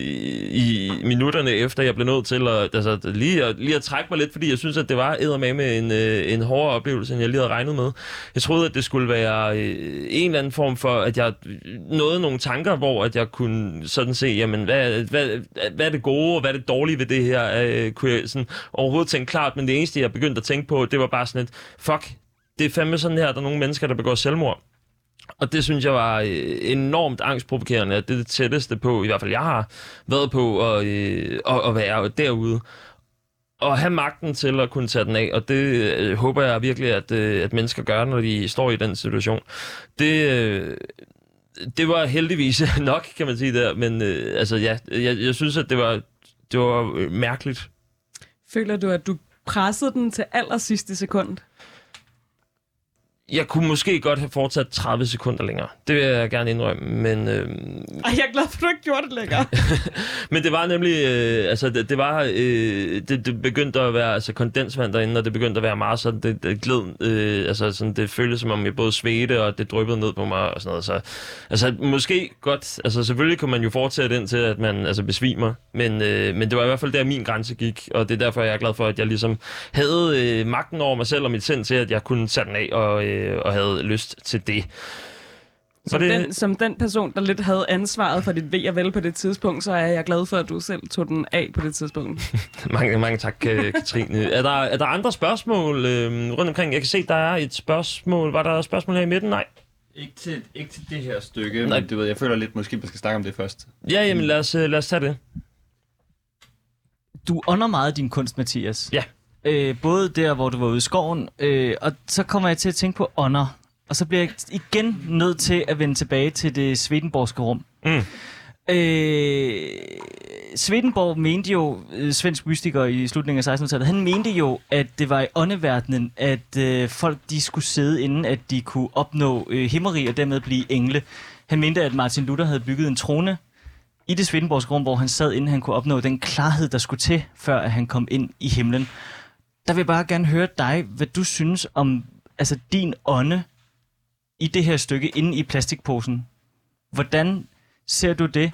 Speaker 1: i minutterne efter, jeg blev nødt til at, altså, lige, at, lige at trække mig lidt, fordi jeg synes, at det var med en, øh, en hårdere oplevelse, end jeg lige havde regnet med. Jeg troede, at det skulle være øh, en eller anden form for, at jeg nåede nogle tanker, hvor at jeg kunne sådan se, jamen, hvad, hvad, hvad er det gode, og hvad er det dårlige ved det her? Øh, kunne jeg sådan overhovedet tænke klart, men det eneste, jeg begyndte at tænke på, det var bare sådan et, fuck, det er fandme sådan her, der er nogle mennesker, der begår selvmord. Og det synes jeg var øh, enormt angstprovokerende, at det er det tætteste på, i hvert fald jeg har været på, at, øh, at, at være derude. Og have magten til at kunne tage den af, og det øh, håber jeg virkelig, at, øh, at mennesker gør, når de står i den situation. Det, øh, det var heldigvis nok, kan man sige der, men øh, altså ja, jeg, jeg synes, at det var, det var øh, mærkeligt.
Speaker 12: Føler du, at du pressede den til aller sidste sekund?
Speaker 1: Jeg kunne måske godt have fortsat 30 sekunder længere. Det vil jeg gerne indrømme, men... Øh,
Speaker 12: Ej, jeg er glad for, at du ikke gjorde det længere.
Speaker 1: Men det var nemlig, øh, altså det, det var, øh, det, det begyndte at være altså kondensvand derinde, og det begyndte at være meget sådan, det, det gled, øh, altså sådan, det føltes som om jeg både svedte, og det dryppede ned på mig og sådan noget. Så, altså måske godt, altså selvfølgelig kunne man jo fortsætte ind til, at man altså besvimer, men, øh, men det var i hvert fald der min grænse gik, og det er derfor, jeg er glad for, at jeg ligesom havde øh, magten over mig selv og mit sind til, at jeg kunne sætte den af og, øh, og havde lyst til det.
Speaker 12: Som, det... den, som den person, der lidt havde ansvaret for dit ved og vel på det tidspunkt, så er jeg glad for, at du selv tog den af på det tidspunkt.
Speaker 1: mange, mange tak, Ka- Katrine. Er der, er der andre spørgsmål øh, rundt omkring? Jeg kan se, der er et spørgsmål. Var der et spørgsmål her i midten? Nej.
Speaker 8: Ikke til, ikke til det her stykke,
Speaker 1: Nej.
Speaker 8: men du ved, jeg føler lidt, måske man skal snakke om det først.
Speaker 1: Ja, jamen lad os, øh, lad os tage det.
Speaker 5: Du ånder meget din kunst, Mathias.
Speaker 1: Ja.
Speaker 5: Øh, både der, hvor du var ude i skoven, øh, og så kommer jeg til at tænke på ånder. Og så bliver jeg igen nødt til at vende tilbage til det Swedenborgske rum.
Speaker 1: Mm.
Speaker 5: Øh, Swedenborg mente jo, øh, svensk mystiker i slutningen af 1600-tallet, han mente jo, at det var i åndeverdenen, at øh, folk de skulle sidde inden, at de kunne opnå øh, himmeri og dermed blive engle. Han mente, at Martin Luther havde bygget en trone i det Swedenborgske rum, hvor han sad, inden han kunne opnå den klarhed, der skulle til, før at han kom ind i himlen. Der vil jeg bare gerne høre dig, hvad du synes om altså din ånde i det her stykke inde i plastikposen. Hvordan ser du det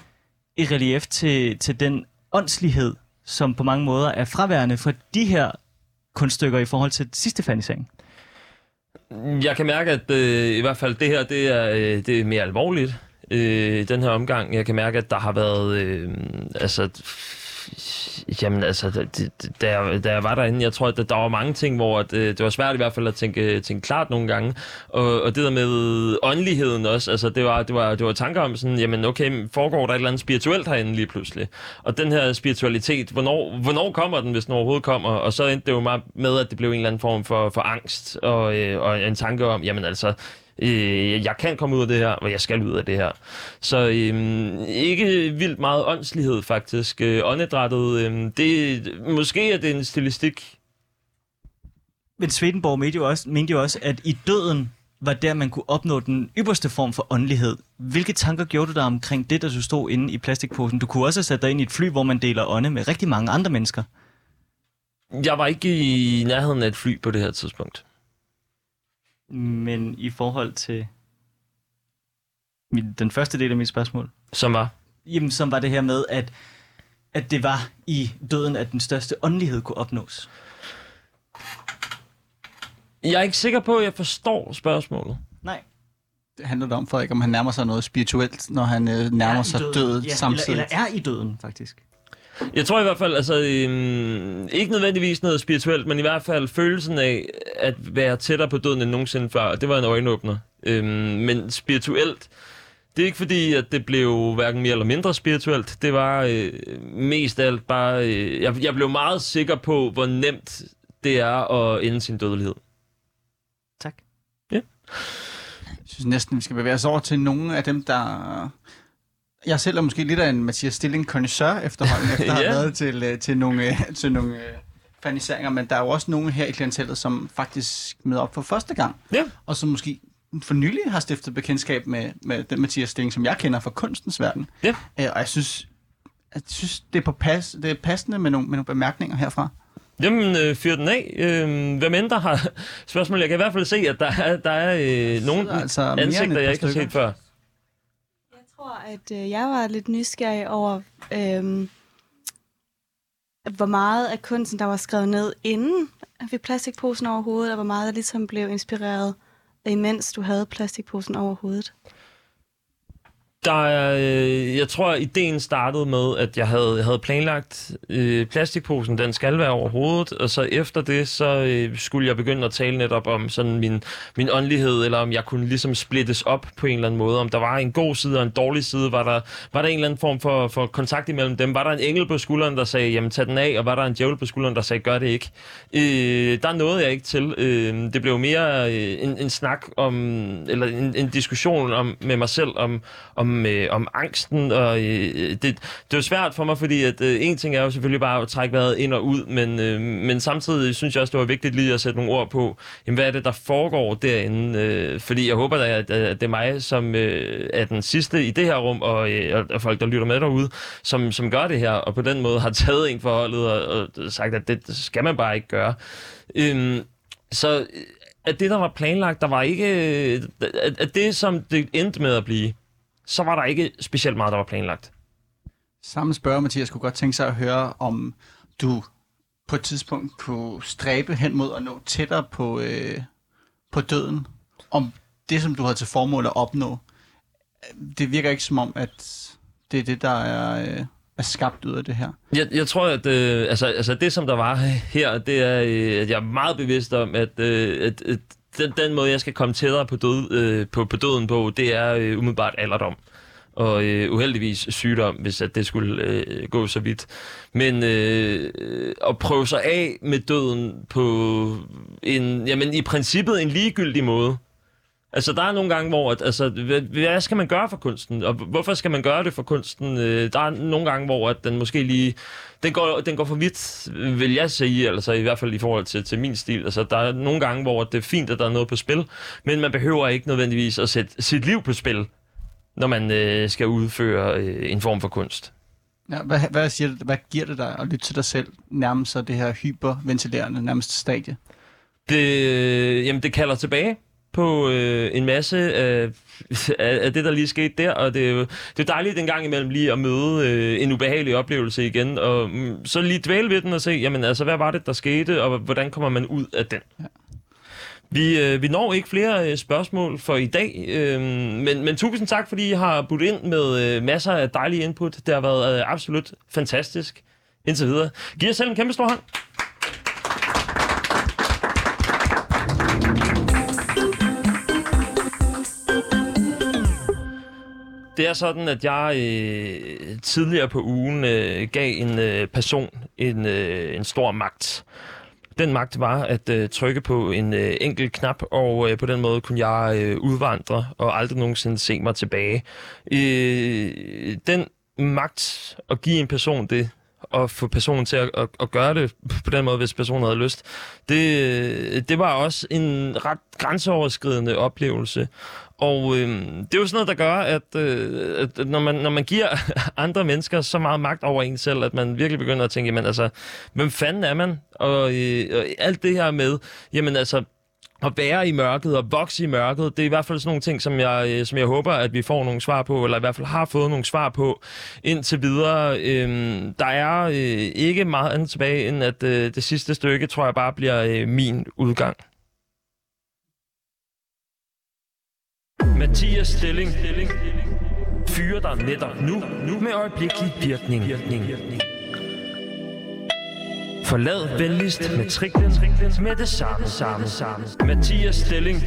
Speaker 5: i relief til, til den åndslighed, som på mange måder er fraværende fra de her kunststykker i forhold til sidste fanisering?
Speaker 1: Jeg kan mærke, at øh, i hvert fald det her, det er, øh, det er mere alvorligt. Øh, den her omgang. Jeg kan mærke, at der har været øh, altså Jamen altså, da, da- da, jeg, da jeg var derinde, jeg tror, at der, der var mange ting, hvor at, øh, det var svært i hvert fald at tænke, øh, tænke klart nogle gange. Og, og det der med åndeligheden også, altså det var, det var, det var tanker om sådan, jamen okay, men foregår der et eller andet spirituelt herinde lige pludselig? Og den her spiritualitet, hvornår, hvornår kommer den, hvis den overhovedet kommer? Og så endte det jo meget med, at det blev en eller anden form for, for angst og, øh, og en tanke om, jamen altså, øh, jeg kan komme ud af det her, og jeg skal ud af det her. Så øh, ikke vildt meget åndslighed faktisk. Øh, åndedrættet, øh, det, måske er det en stilistik.
Speaker 5: Men Swedenborg mente jo, også, mente jo også, at i døden var der, man kunne opnå den ypperste form for åndelighed. Hvilke tanker gjorde du dig omkring det, der du stod inde i plastikposen? Du kunne også have sat dig ind i et fly, hvor man deler ånde med rigtig mange andre mennesker.
Speaker 1: Jeg var ikke i nærheden af et fly på det her tidspunkt.
Speaker 5: Men i forhold til min, den første del af mit spørgsmål.
Speaker 1: Som var?
Speaker 5: Jamen, som var det her med, at, at det var i døden, at den største åndelighed kunne opnås.
Speaker 1: Jeg er ikke sikker på, at jeg forstår spørgsmålet.
Speaker 5: Nej.
Speaker 4: Det handler det om, Frederik, om han nærmer sig noget spirituelt, når han øh, nærmer
Speaker 5: Er
Speaker 4: sig
Speaker 5: døden.
Speaker 4: døden
Speaker 5: ja,
Speaker 4: samtidig.
Speaker 5: Eller, eller er i døden, faktisk.
Speaker 1: Jeg tror i hvert fald, altså øhm, ikke nødvendigvis noget spirituelt, men i hvert fald følelsen af at være tættere på døden end nogensinde før. Det var en øjenåbner. Øhm, men spirituelt, det er ikke fordi, at det blev hverken mere eller mindre spirituelt. Det var øh, mest af alt bare... Øh, jeg, jeg blev meget sikker på, hvor nemt det er at ende sin dødelighed.
Speaker 5: Tak.
Speaker 1: Ja.
Speaker 4: Jeg synes næsten, vi skal bevæge os over til nogle af dem, der... Jeg selv er måske lidt af en Mathias Stilling connoisseur efterhånden, efter at have været til, øh, til nogle, øh, til nogle øh, faniseringer, men der er jo også nogle her i klientellet, som faktisk møder op for første gang,
Speaker 1: ja.
Speaker 4: og som måske for nylig har stiftet bekendtskab med, med den Mathias Stilling, som jeg kender fra kunstens verden.
Speaker 1: Ja.
Speaker 4: Øh, og jeg synes, jeg synes det, er på pas, det er passende med nogle, med nogle bemærkninger herfra.
Speaker 1: Jamen, øh, fyr den af. Øh, hvem end der har spørgsmål? Jeg kan i hvert fald se, at der er, der er øh, nogle
Speaker 4: altså
Speaker 1: ansigter, jeg ikke har set før.
Speaker 13: Tror, at øh, jeg var lidt nysgerrig over, øh, hvor meget af kunsten, der var skrevet ned inden at vi plastikposen over hovedet, og hvor meget der ligesom blev inspireret, imens du havde plastikposen over hovedet.
Speaker 1: Der øh, jeg tror, ideen startede med, at jeg havde, jeg havde planlagt øh, plastikposen, den skal være over hovedet, og så efter det, så øh, skulle jeg begynde at tale netop om sådan min, min åndelighed, eller om jeg kunne ligesom splittes op på en eller anden måde. Om der var en god side og en dårlig side, var der, var der en eller anden form for, for kontakt imellem dem? Var der en engel på skulderen, der sagde, jamen tag den af, og var der en djævel på skulderen, der sagde, gør det ikke? Øh, der nåede jeg ikke til. Øh, det blev mere øh, en, en snak om, eller en, en diskussion om, med mig selv om, om, øh, om angsten, og øh, det, det er jo svært for mig, fordi at øh, en ting er jo selvfølgelig bare at trække vejret ind og ud, men, øh, men samtidig synes jeg også, det var vigtigt lige at sætte nogle ord på, jamen, hvad er det, der foregår derinde? Øh, fordi jeg håber, at, at det er mig, som øh, er den sidste i det her rum, og, øh, og- folk, der lytter med derude, som, som gør det her, og på den måde har taget en forholdet og, og sagt, at det skal man bare ikke gøre. Øhm, øh, så at det, der var planlagt, der var ikke... Øh, at, at det, som det endte med at blive, så var der ikke specielt meget, der var planlagt.
Speaker 4: Samme spørger, Mathias, kunne godt tænke sig at høre, om du på et tidspunkt kunne stræbe hen mod at nå tættere på, øh, på døden. Om det, som du havde til formål at opnå. Det virker ikke som om, at det er det, der er, øh, er skabt ud af det her.
Speaker 1: Jeg, jeg tror, at øh, altså, altså det, som der var her, det er, øh, at jeg er meget bevidst om, at, øh, at, at den, den måde, jeg skal komme tættere på, død, øh, på, på døden på, det er øh, umiddelbart alderdom. Og øh, uheldigvis sygdom, hvis at det skulle øh, gå så vidt. Men øh, at prøve sig af med døden på en, jamen i princippet en ligegyldig måde. Altså, der er nogle gange, hvor... At, altså, hvad, hvad skal man gøre for kunsten? Og hvorfor skal man gøre det for kunsten? Øh, Der er nogle gange, hvor at den måske lige... Den går, den går for vidt, vil jeg sige, altså i hvert fald i forhold til, til min stil. Altså, der er nogle gange, hvor det er fint, at der er noget på spil, men man behøver ikke nødvendigvis at sætte sit liv på spil, når man øh, skal udføre øh, en form for kunst.
Speaker 4: Ja, hvad, hvad, siger det, hvad giver det dig at lytte til dig selv nærmest sig det her hyperventilerende nærmest stadie?
Speaker 1: Det, jamen, det kalder tilbage på øh, en masse af, af, af det, der lige skete der, og det er jo det er dejligt en gang imellem lige at møde øh, en ubehagelig oplevelse igen, og mm, så lige dvæle ved den og se, jamen altså, hvad var det, der skete, og hvordan kommer man ud af den? Ja. Vi, øh, vi når ikke flere øh, spørgsmål for i dag, øh, men, men tusind tak, fordi I har budt ind med øh, masser af dejlige input. Det har været øh, absolut fantastisk. indtil videre. Giv jer selv en kæmpe stor hånd. Det er sådan, at jeg øh, tidligere på ugen øh, gav en øh, person en, øh, en stor magt. Den magt var at øh, trykke på en øh, enkelt knap, og øh, på den måde kunne jeg øh, udvandre og aldrig nogensinde se mig tilbage. Øh, den magt at give en person det, og få personen til at, at, at gøre det på den måde, hvis personen havde lyst, det, øh, det var også en ret grænseoverskridende oplevelse. Og øh, det er jo sådan noget, der gør, at, øh, at når, man, når man giver andre mennesker så meget magt over en selv, at man virkelig begynder at tænke, jamen altså, hvem fanden er man? Og, øh, og alt det her med, jamen altså, at være i mørket og vokse i mørket, det er i hvert fald sådan nogle ting, som jeg, øh, som jeg håber, at vi får nogle svar på, eller i hvert fald har fået nogle svar på indtil videre. Øhm, der er øh, ikke meget andet tilbage, end at øh, det sidste stykke, tror jeg bare bliver øh, min udgang. Mathias Stilling fyrer dig netop nu, nu med øjeblikkelig virkning. Forlad venligst matriklen med det samme, samme, samme. Mathias Stilling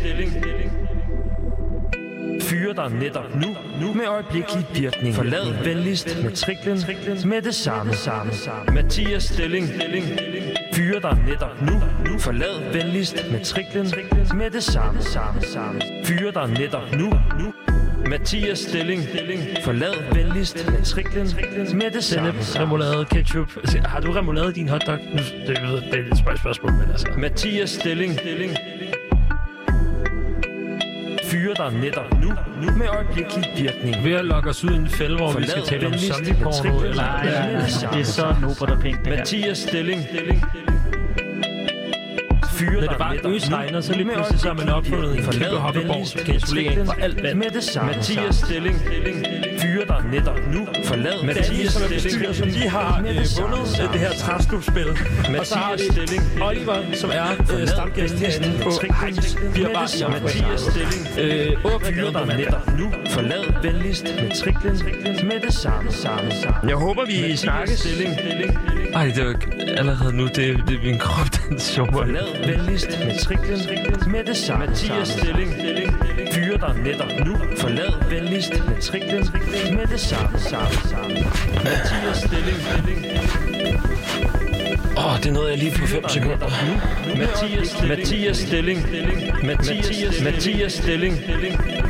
Speaker 1: fyrer dig netop nu, nu med øjeblikkelig virkning. Forlad venligst matriklen med det samme, samme. Mathias Stilling fyrer dig netop nu, nu. Forlad venligst matriklen med det samme, samme, samme. Fyrer dig netop nu, nu. Mathias Stilling. Forlad venligst matriklen med det samme.
Speaker 14: remoulade ketchup. Har du remoulade i din hotdog? Nu, det, er et spørgsmål, spørgsmål, men altså.
Speaker 1: Mathias Stilling. Fyrer dig netop nu, nu med øjeblikkelig virkning.
Speaker 14: Ved at lokke os ud i en fælde, hvor vi skal tale om zombie-porno. Eller...
Speaker 1: Nej,
Speaker 14: nej.
Speaker 5: Det er så nobert og pænt, det.
Speaker 1: Mathias Stilling. Fyrer
Speaker 14: Når
Speaker 1: dig
Speaker 14: det bare
Speaker 1: nu,
Speaker 14: så lige pludselig så har man opfundet en kæmpe
Speaker 1: Forlad
Speaker 14: hoppeborg, kan
Speaker 1: matriklen
Speaker 14: for alt vand.
Speaker 1: Med det samme. Mathias
Speaker 14: samme.
Speaker 1: Stilling. Fyrer dig netop nu. Forlad
Speaker 14: Mathias, som er
Speaker 1: Stilling.
Speaker 14: bestyrer, som lige har øh,
Speaker 1: samme,
Speaker 14: vundet
Speaker 1: samme,
Speaker 14: øh, det her
Speaker 1: samme.
Speaker 14: træstupspil. Og så har vi
Speaker 1: Stilling.
Speaker 14: Oliver, som er øh, stamgæst herinde på Heinz. Vi har bare i
Speaker 1: Mathias Stilling.
Speaker 14: Øh, gaden på
Speaker 1: dig netop nu. Forlad venligst matriklen med det samme, samme, samme.
Speaker 14: Jeg håber, vi snakkes.
Speaker 1: Stilling.
Speaker 14: Ej, det er allerede nu, det, det er min krop, den sjovere.
Speaker 1: Forlad venligst matriklen med det samme. Mathias Stilling. Fyrer dig netop nu. Forlad venligst matriklen med det samme, samme, samme. Mathias Stilling.
Speaker 14: Åh, oh, det nåede jeg lige på 5 sekunder.
Speaker 1: Mathias Stilling. Mathias Stilling. Mathias, Mathias Stilling.
Speaker 15: kan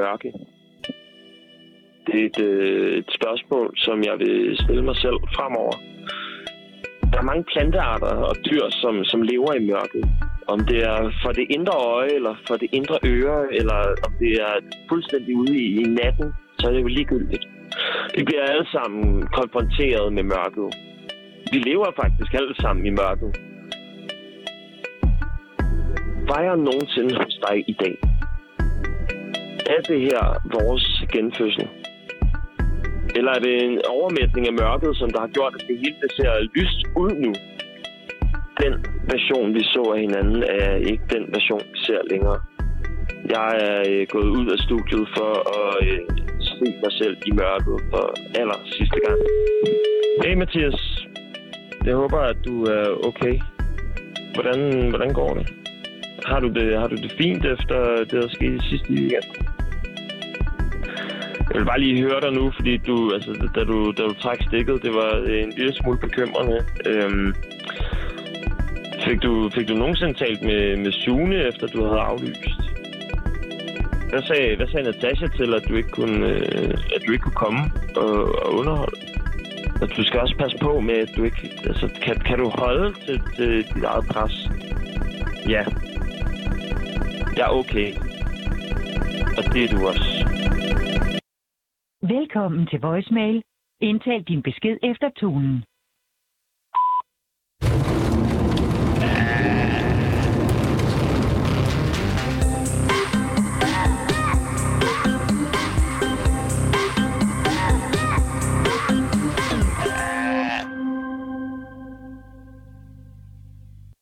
Speaker 15: mørke? Det er et, øh, et spørgsmål, som jeg vil stille mig selv fremover. Der er mange plantearter og dyr, som, som lever i mørket. Om det er for det indre øje, eller for det indre øre, eller om det er fuldstændig ude i, i natten, så er det jo ligegyldigt. Vi bliver alle sammen konfronteret med mørket. Vi lever faktisk alle sammen i mørket. Var jeg nogensinde hos dig i dag? Er det her vores genfødsel? Eller er det en overmætning af mørket, som der har gjort, at det hele det ser lyst ud nu? Den version, vi så af hinanden, er ikke den version, vi ser længere. Jeg er øh, gået ud af studiet for at øh, se mig selv i mørket for aller sidste gang. Hey Mathias, jeg håber, at du er okay. Hvordan, hvordan går det? Har du det, har du det fint efter det, der skete sidste weekend? Jeg vil bare lige høre dig nu, fordi du, altså, da du, da du trak stikket, det var øh, en lille smule bekymrende. Øhm, fik, du, fik du nogensinde talt med, med Sune, efter du havde aflyst? Hvad sagde, hvad sagde Natasha til, at du ikke kunne, øh, at du ikke kunne komme og, og underholde? Og du skal også passe på med, at du ikke... Altså, kan, kan du holde til, til dit eget pres? Ja. Ja, okay. Og det er du også.
Speaker 16: Velkommen til voicemail. Indtal din besked efter tonen.